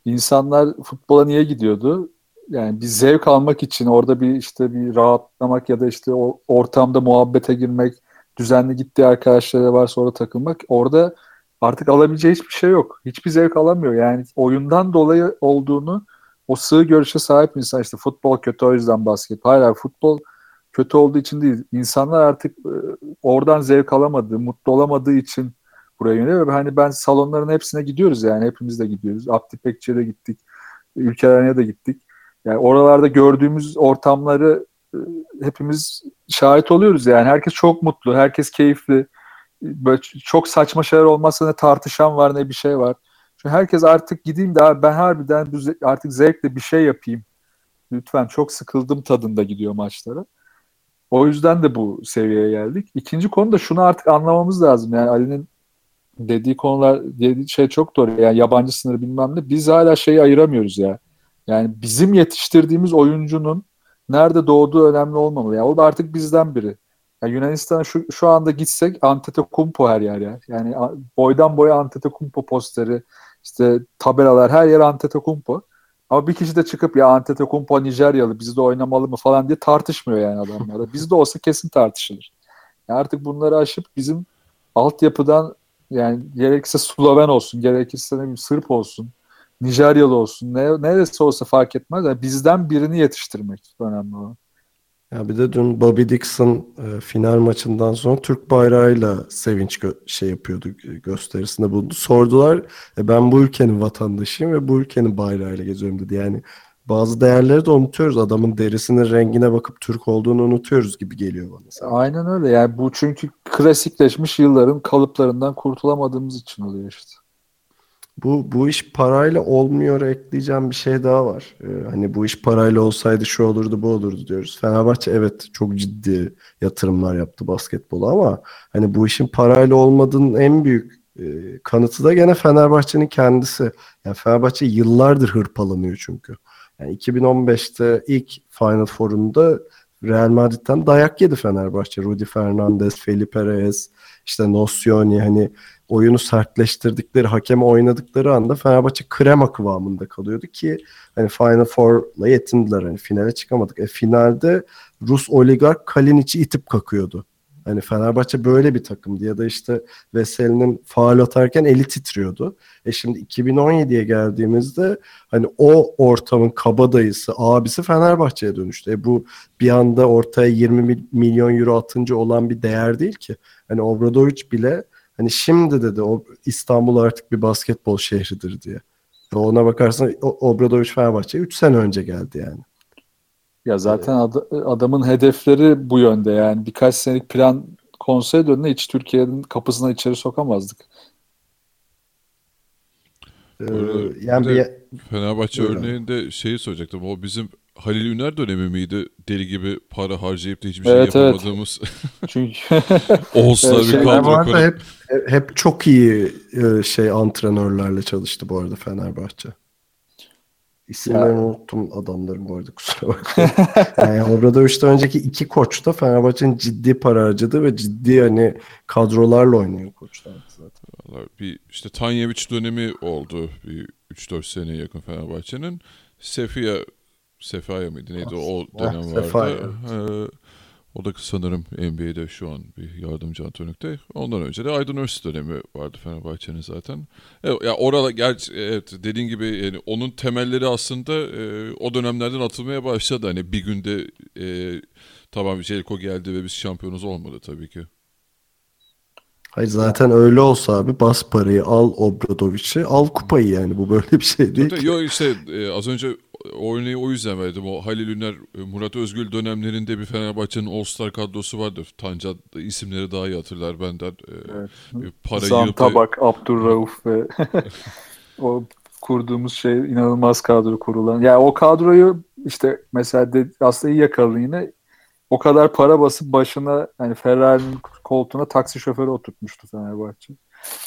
insanlar futbola niye gidiyordu? Yani bir zevk almak için orada bir işte bir rahatlamak ya da işte o ortamda muhabbete girmek, düzenli gittiği arkadaşları varsa orada takılmak. Orada artık alabileceği hiçbir şey yok. Hiçbir zevk alamıyor. Yani oyundan dolayı olduğunu o sığ görüşe sahip insan işte futbol kötü o yüzden basket. Hayır futbol kötü olduğu için değil. İnsanlar artık e, oradan zevk alamadığı, mutlu olamadığı için buraya yöneliyor. Ve hani ben salonların hepsine gidiyoruz yani. Hepimiz de gidiyoruz. Abdi de gittik. Ülkelerine de gittik. Yani oralarda gördüğümüz ortamları e, hepimiz şahit oluyoruz yani. Herkes çok mutlu, herkes keyifli. Böyle çok saçma şeyler olmazsa ne tartışan var ne bir şey var. Çünkü herkes artık gideyim de ben harbiden artık zevkle bir şey yapayım. Lütfen çok sıkıldım tadında gidiyor maçlara. O yüzden de bu seviyeye geldik. İkinci konu da şunu artık anlamamız lazım. Yani Ali'nin dediği konular dediği şey çok doğru. Yani yabancı sınırı bilmem ne. Biz hala şeyi ayıramıyoruz ya. Yani bizim yetiştirdiğimiz oyuncunun nerede doğduğu önemli olmamalı. Yani o da artık bizden biri. Yani Yunanistan'a şu, şu anda gitsek Antetokounmpo her yer ya. Yani boydan boya Antetokounmpo posteri, işte tabelalar her yer Antetokounmpo. Ama bir kişi de çıkıp ya Antetokounmpo Nijeryalı bizde oynamalı mı falan diye tartışmıyor yani adamlar. Bizde olsa kesin tartışılır. Yani artık bunları aşıp bizim altyapıdan yani gerekirse Sloven olsun, gerekirse ne bileyim Sırp olsun, Nijeryalı olsun, ne, neresi olsa fark etmez. Yani bizden birini yetiştirmek önemli olan. Ya bir de dün Bobby Dixon e, final maçından sonra Türk bayrağıyla sevinç gö- şey yapıyordu gösterisinde bulundu. Sordular e, ben bu ülkenin vatandaşıyım ve bu ülkenin bayrağıyla geziyorum dedi. Yani bazı değerleri de unutuyoruz. Adamın derisinin rengine bakıp Türk olduğunu unutuyoruz gibi geliyor bana. Aynen öyle. Yani bu çünkü klasikleşmiş yılların kalıplarından kurtulamadığımız için oluyor işte. Bu bu iş parayla olmuyor ekleyeceğim bir şey daha var. Ee, hani bu iş parayla olsaydı şu olurdu bu olurdu diyoruz. Fenerbahçe evet çok ciddi yatırımlar yaptı basketbola ama hani bu işin parayla olmadığının en büyük e, kanıtı da gene Fenerbahçe'nin kendisi. Yani Fenerbahçe yıllardır hırpalanıyor çünkü. Yani 2015'te ilk Final Four'unda Real Madrid'den dayak yedi Fenerbahçe. Rudy Fernandez, Felipe Reyes, işte Nocioni hani oyunu sertleştirdikleri, hakeme oynadıkları anda Fenerbahçe krema kıvamında kalıyordu ki hani Final Four'la yetindiler. Hani finale çıkamadık. E finalde Rus oligark Kalinic'i itip kakıyordu. Hani Fenerbahçe böyle bir takımdı ya da işte Veseli'nin faal atarken eli titriyordu. E şimdi 2017'ye geldiğimizde hani o ortamın kabadayısı, abisi Fenerbahçe'ye dönüştü. E bu bir anda ortaya 20 milyon euro atınca olan bir değer değil ki. Hani Obradoviç bile hani şimdi dedi o İstanbul artık bir basketbol şehridir diye. E ona bakarsan Obradoviç Fenerbahçe'ye 3 sene önce geldi yani. Ya zaten ad- adamın hedefleri bu yönde yani birkaç senelik plan konsey önüne hiç Türkiye'nin kapısına içeri sokamazdık. Ee, yani bir Fenerbahçe Öyle. örneğinde şeyi soracaktım. O bizim Halil Üner dönemi miydi? Deli gibi para harcayıp da hiçbir Evet, şey evet. yapamadığımız Çünkü All-Star Evet, bir şey- kadro kurup. hep, hep çok iyi e, şey antrenörlerle çalıştı bu arada Fenerbahçe. İsimlerini unuttum adamların bu arada kusura bakmayın. yani Obradoviç'ten önceki iki koç da Fenerbahçe'nin ciddi para harcadı ve ciddi hani kadrolarla oynuyor koçlar zaten. Vallahi Bir işte Tanyeviç dönemi oldu. Bir 3-4 sene yakın Fenerbahçe'nin. Sefia Sefaya mıydı neydi o Ah, dönem Sefaya, vardı. Ee, o da sanırım NBA'de şu an bir yardımcı antrenörlükte. Ondan önce de Aydın Öz dönemi vardı Fenerbahçe'nin zaten. E, ya orada gerçi evet dediğin gibi yani onun temelleri aslında e, o dönemlerden atılmaya başladı. Hani bir günde e, tamam Jelko geldi ve biz şampiyonuz olmadı tabii ki. Hayır zaten öyle olsa abi bas parayı al Obradoviç'i al kupayı yani bu böyle bir şey değil Tabii, ki. Yo işte e, az önce o örneği o yüzden verdim. O Halil Üner, e, Murat Özgül dönemlerinde bir Fenerbahçe'nin All-Star kadrosu vardı. Tanca isimleri daha iyi hatırlar benden. E, Evet. para Zan yığıp- Tabak, Abdurrauf ve o kurduğumuz şey inanılmaz kadro kurulan. Yani o kadroyu işte mesela de, aslında iyi yakaladın yine o kadar para basıp başına hani Ferrari'nin koltuğuna taksi şoförü oturtmuştu Fenerbahçe.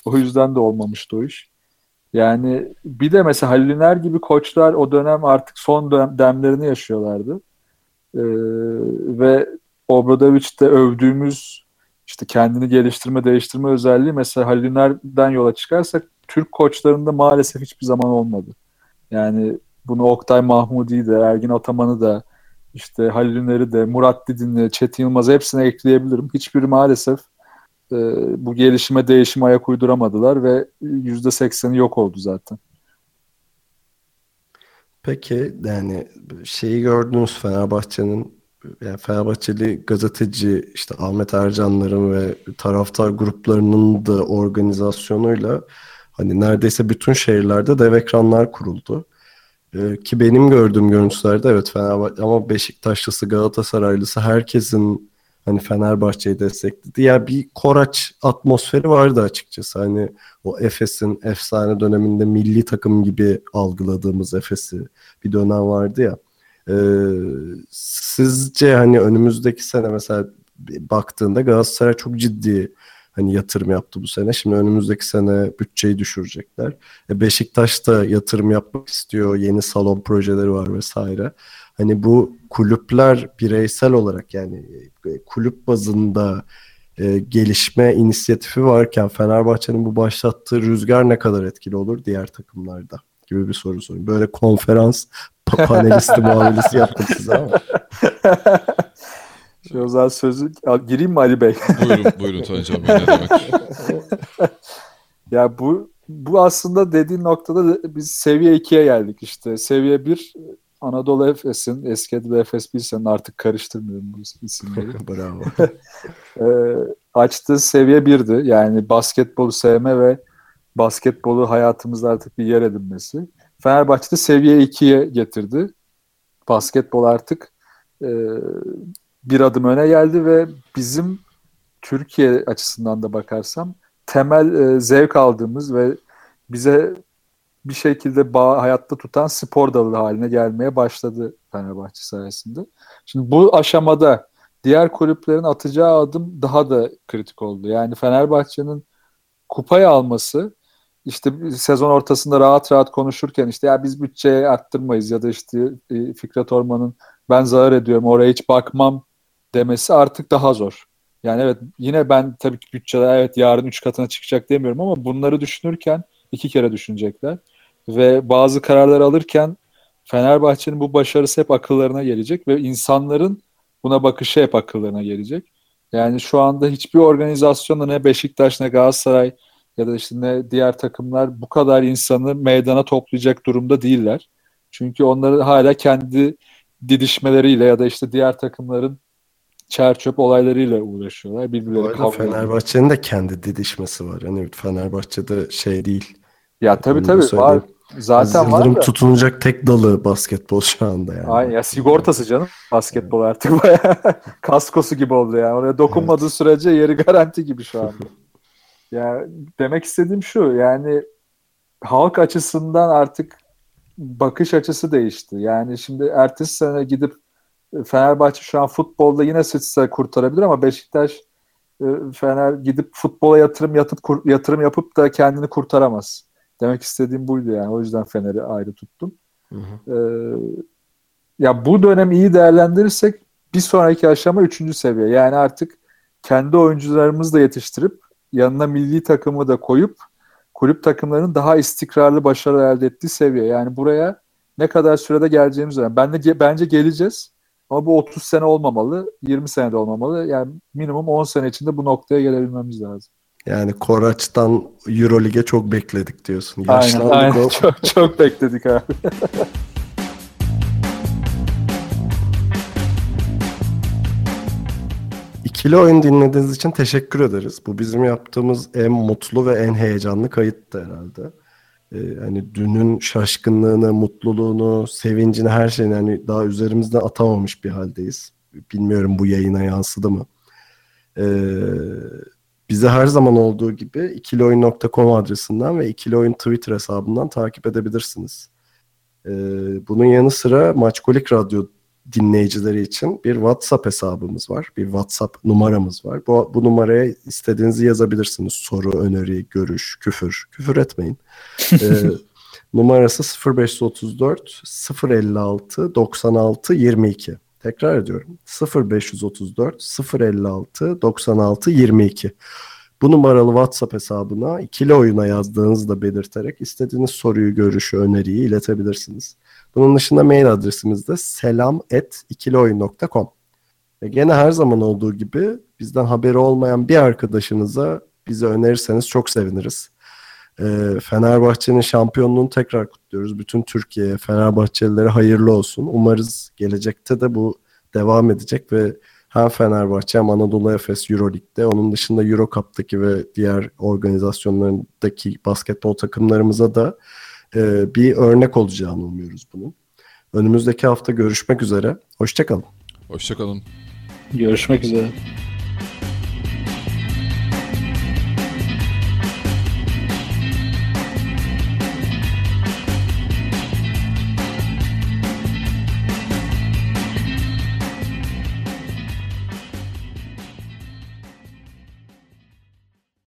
O yüzden de olmamıştı o iş. Yani bir de mesela Halil Üner gibi koçlar o dönem artık son dönem, demlerini yaşıyorlardı. Ee, ve Obradoviç'te övdüğümüz işte kendini geliştirme, değiştirme özelliği mesela Halil Üner'den yola çıkarsak Türk koçlarında maalesef hiçbir zaman olmadı. Yani bunu Oktay Mahmudi'yi de, Ergin Ataman'ı da, işte Halil Üner'i de, Murat Didin'i, Çetin Yılmaz'ı hepsine ekleyebilirim. Hiçbiri maalesef e, bu gelişime, değişime ayak uyduramadılar ve %80'i yok oldu zaten. Peki yani şeyi gördünüz Fenerbahçe'nin yani Fenerbahçeli gazeteci işte Ahmet Ercanların ve taraftar gruplarının da organizasyonuyla hani neredeyse bütün şehirlerde dev ekranlar kuruldu. Ee, ki benim gördüğüm görüntülerde evet Fenerbahçe ama Beşiktaşlısı Galatasaraylısı herkesin hani Fenerbahçe'yi destekledi. Ya bir Koraç atmosferi vardı açıkçası. Hani o Efes'in efsane döneminde milli takım gibi algıladığımız Efes'i bir dönem vardı ya. Ee, sizce hani önümüzdeki sene mesela baktığında Galatasaray çok ciddi hani yatırım yaptı bu sene. Şimdi önümüzdeki sene bütçeyi düşürecekler. E Beşiktaş da yatırım yapmak istiyor. Yeni salon projeleri var vesaire. Hani bu kulüpler bireysel olarak yani e, kulüp bazında e, gelişme inisiyatifi varken Fenerbahçe'nin bu başlattığı rüzgar ne kadar etkili olur diğer takımlarda gibi bir soru sorayım. Böyle konferans pa- panelisti muamelesi yaptım size ama. Şey, o zaman sözü gireyim mi Ali Bey? buyurun, buyurun Tancan Bey ne demek. Ya bu bu aslında dediğin noktada da biz seviye 2'ye geldik işte. Seviye 1 Anadolu Efes'in eski adı Efes Bilsen'in artık karıştırmıyorum bu isimleri. Bravo. Ee, açtığı seviye 1'di. Yani basketbolu sevme ve basketbolu hayatımızda artık bir yer edinmesi. Fenerbahçe'de seviye 2'ye getirdi. Basketbol artık e, bir adım öne geldi ve bizim Türkiye açısından da bakarsam temel e, zevk aldığımız ve bize bir şekilde bağ, hayatta tutan spor dalı haline gelmeye başladı Fenerbahçe sayesinde. Şimdi bu aşamada diğer kulüplerin atacağı adım daha da kritik oldu. Yani Fenerbahçe'nin kupayı alması işte sezon ortasında rahat rahat konuşurken işte ya biz bütçeyi arttırmayız ya da işte e, Fikret Orman'ın ben zarar ediyorum oraya hiç bakmam demesi artık daha zor. Yani evet yine ben tabii ki bütçeler evet yarın 3 katına çıkacak demiyorum ama bunları düşünürken iki kere düşünecekler. Ve bazı kararlar alırken Fenerbahçe'nin bu başarısı hep akıllarına gelecek ve insanların buna bakışı hep akıllarına gelecek. Yani şu anda hiçbir organizasyonda ne Beşiktaş ne Galatasaray ya da işte ne diğer takımlar bu kadar insanı meydana toplayacak durumda değiller. Çünkü onları hala kendi didişmeleriyle ya da işte diğer takımların çerçöp olaylarıyla uğraşıyorlar. Birbirleri kavga Fenerbahçe'nin de kendi didişmesi var. Yani Fenerbahçe'de şey değil. Ya tabii tabii var. Zaten Aziz var Yıldırım da. tutunacak tek dalı basketbol şu anda yani. Aynen ya sigortası canım basketbol artık bayağı kaskosu gibi oldu yani. Oraya dokunmadığı sürece yeri garanti gibi şu anda. Ya demek istediğim şu yani halk açısından artık bakış açısı değişti. Yani şimdi ertesi sene gidip Fenerbahçe şu an futbolda yine sıçsa kurtarabilir ama Beşiktaş e, Fener gidip futbola yatırım yatıp yatırım yapıp da kendini kurtaramaz. Demek istediğim buydu yani. O yüzden Fener'i ayrı tuttum. Hı hı. Ee, ya bu dönem iyi değerlendirirsek bir sonraki aşama üçüncü seviye. Yani artık kendi oyuncularımızı da yetiştirip yanına milli takımı da koyup kulüp takımlarının daha istikrarlı başarı elde ettiği seviye. Yani buraya ne kadar sürede geleceğimiz önemli. Ben de bence geleceğiz. Ama bu 30 sene olmamalı, 20 sene de olmamalı. Yani minimum 10 sene içinde bu noktaya gelebilmemiz lazım. Yani Koraç'tan Eurolig'e çok bekledik diyorsun. Aynen, Yaşlandık aynen. o. Çok, çok bekledik abi. İkili oyun dinlediğiniz için teşekkür ederiz. Bu bizim yaptığımız en mutlu ve en heyecanlı kayıttı herhalde. Ee, hani dünün şaşkınlığını, mutluluğunu, sevincini, her şeyini hani daha üzerimizden atamamış bir haldeyiz. Bilmiyorum bu yayına yansıdı mı? Ee, bizi her zaman olduğu gibi ikilioyun.com adresinden ve ikilioyun Twitter hesabından takip edebilirsiniz. Ee, bunun yanı sıra Maçkolik Radyo dinleyicileri için bir WhatsApp hesabımız var. Bir WhatsApp numaramız var. Bu, bu numaraya istediğinizi yazabilirsiniz. Soru, öneri, görüş, küfür. Küfür etmeyin. Ee, numarası 0534 056 96 22. Tekrar ediyorum. 0534 056 96 22. Bu numaralı WhatsApp hesabına ikili oyuna yazdığınızı da belirterek istediğiniz soruyu, görüşü, öneriyi iletebilirsiniz. Bunun dışında mail adresimiz de selam@ikilioyun.com. Ve gene her zaman olduğu gibi bizden haberi olmayan bir arkadaşınıza bizi önerirseniz çok seviniriz. Ee, Fenerbahçe'nin şampiyonluğunu tekrar kutluyoruz. Bütün Türkiye, Fenerbahçelilere hayırlı olsun. Umarız gelecekte de bu devam edecek ve hem Fenerbahçe hem Anadolu Efes Euroleague'de onun dışında Euro Cup'taki ve diğer organizasyonlarındaki basketbol takımlarımıza da e, bir örnek olacağını umuyoruz bunun. Önümüzdeki hafta görüşmek üzere. Hoşçakalın. Hoşçakalın. Görüşmek üzere.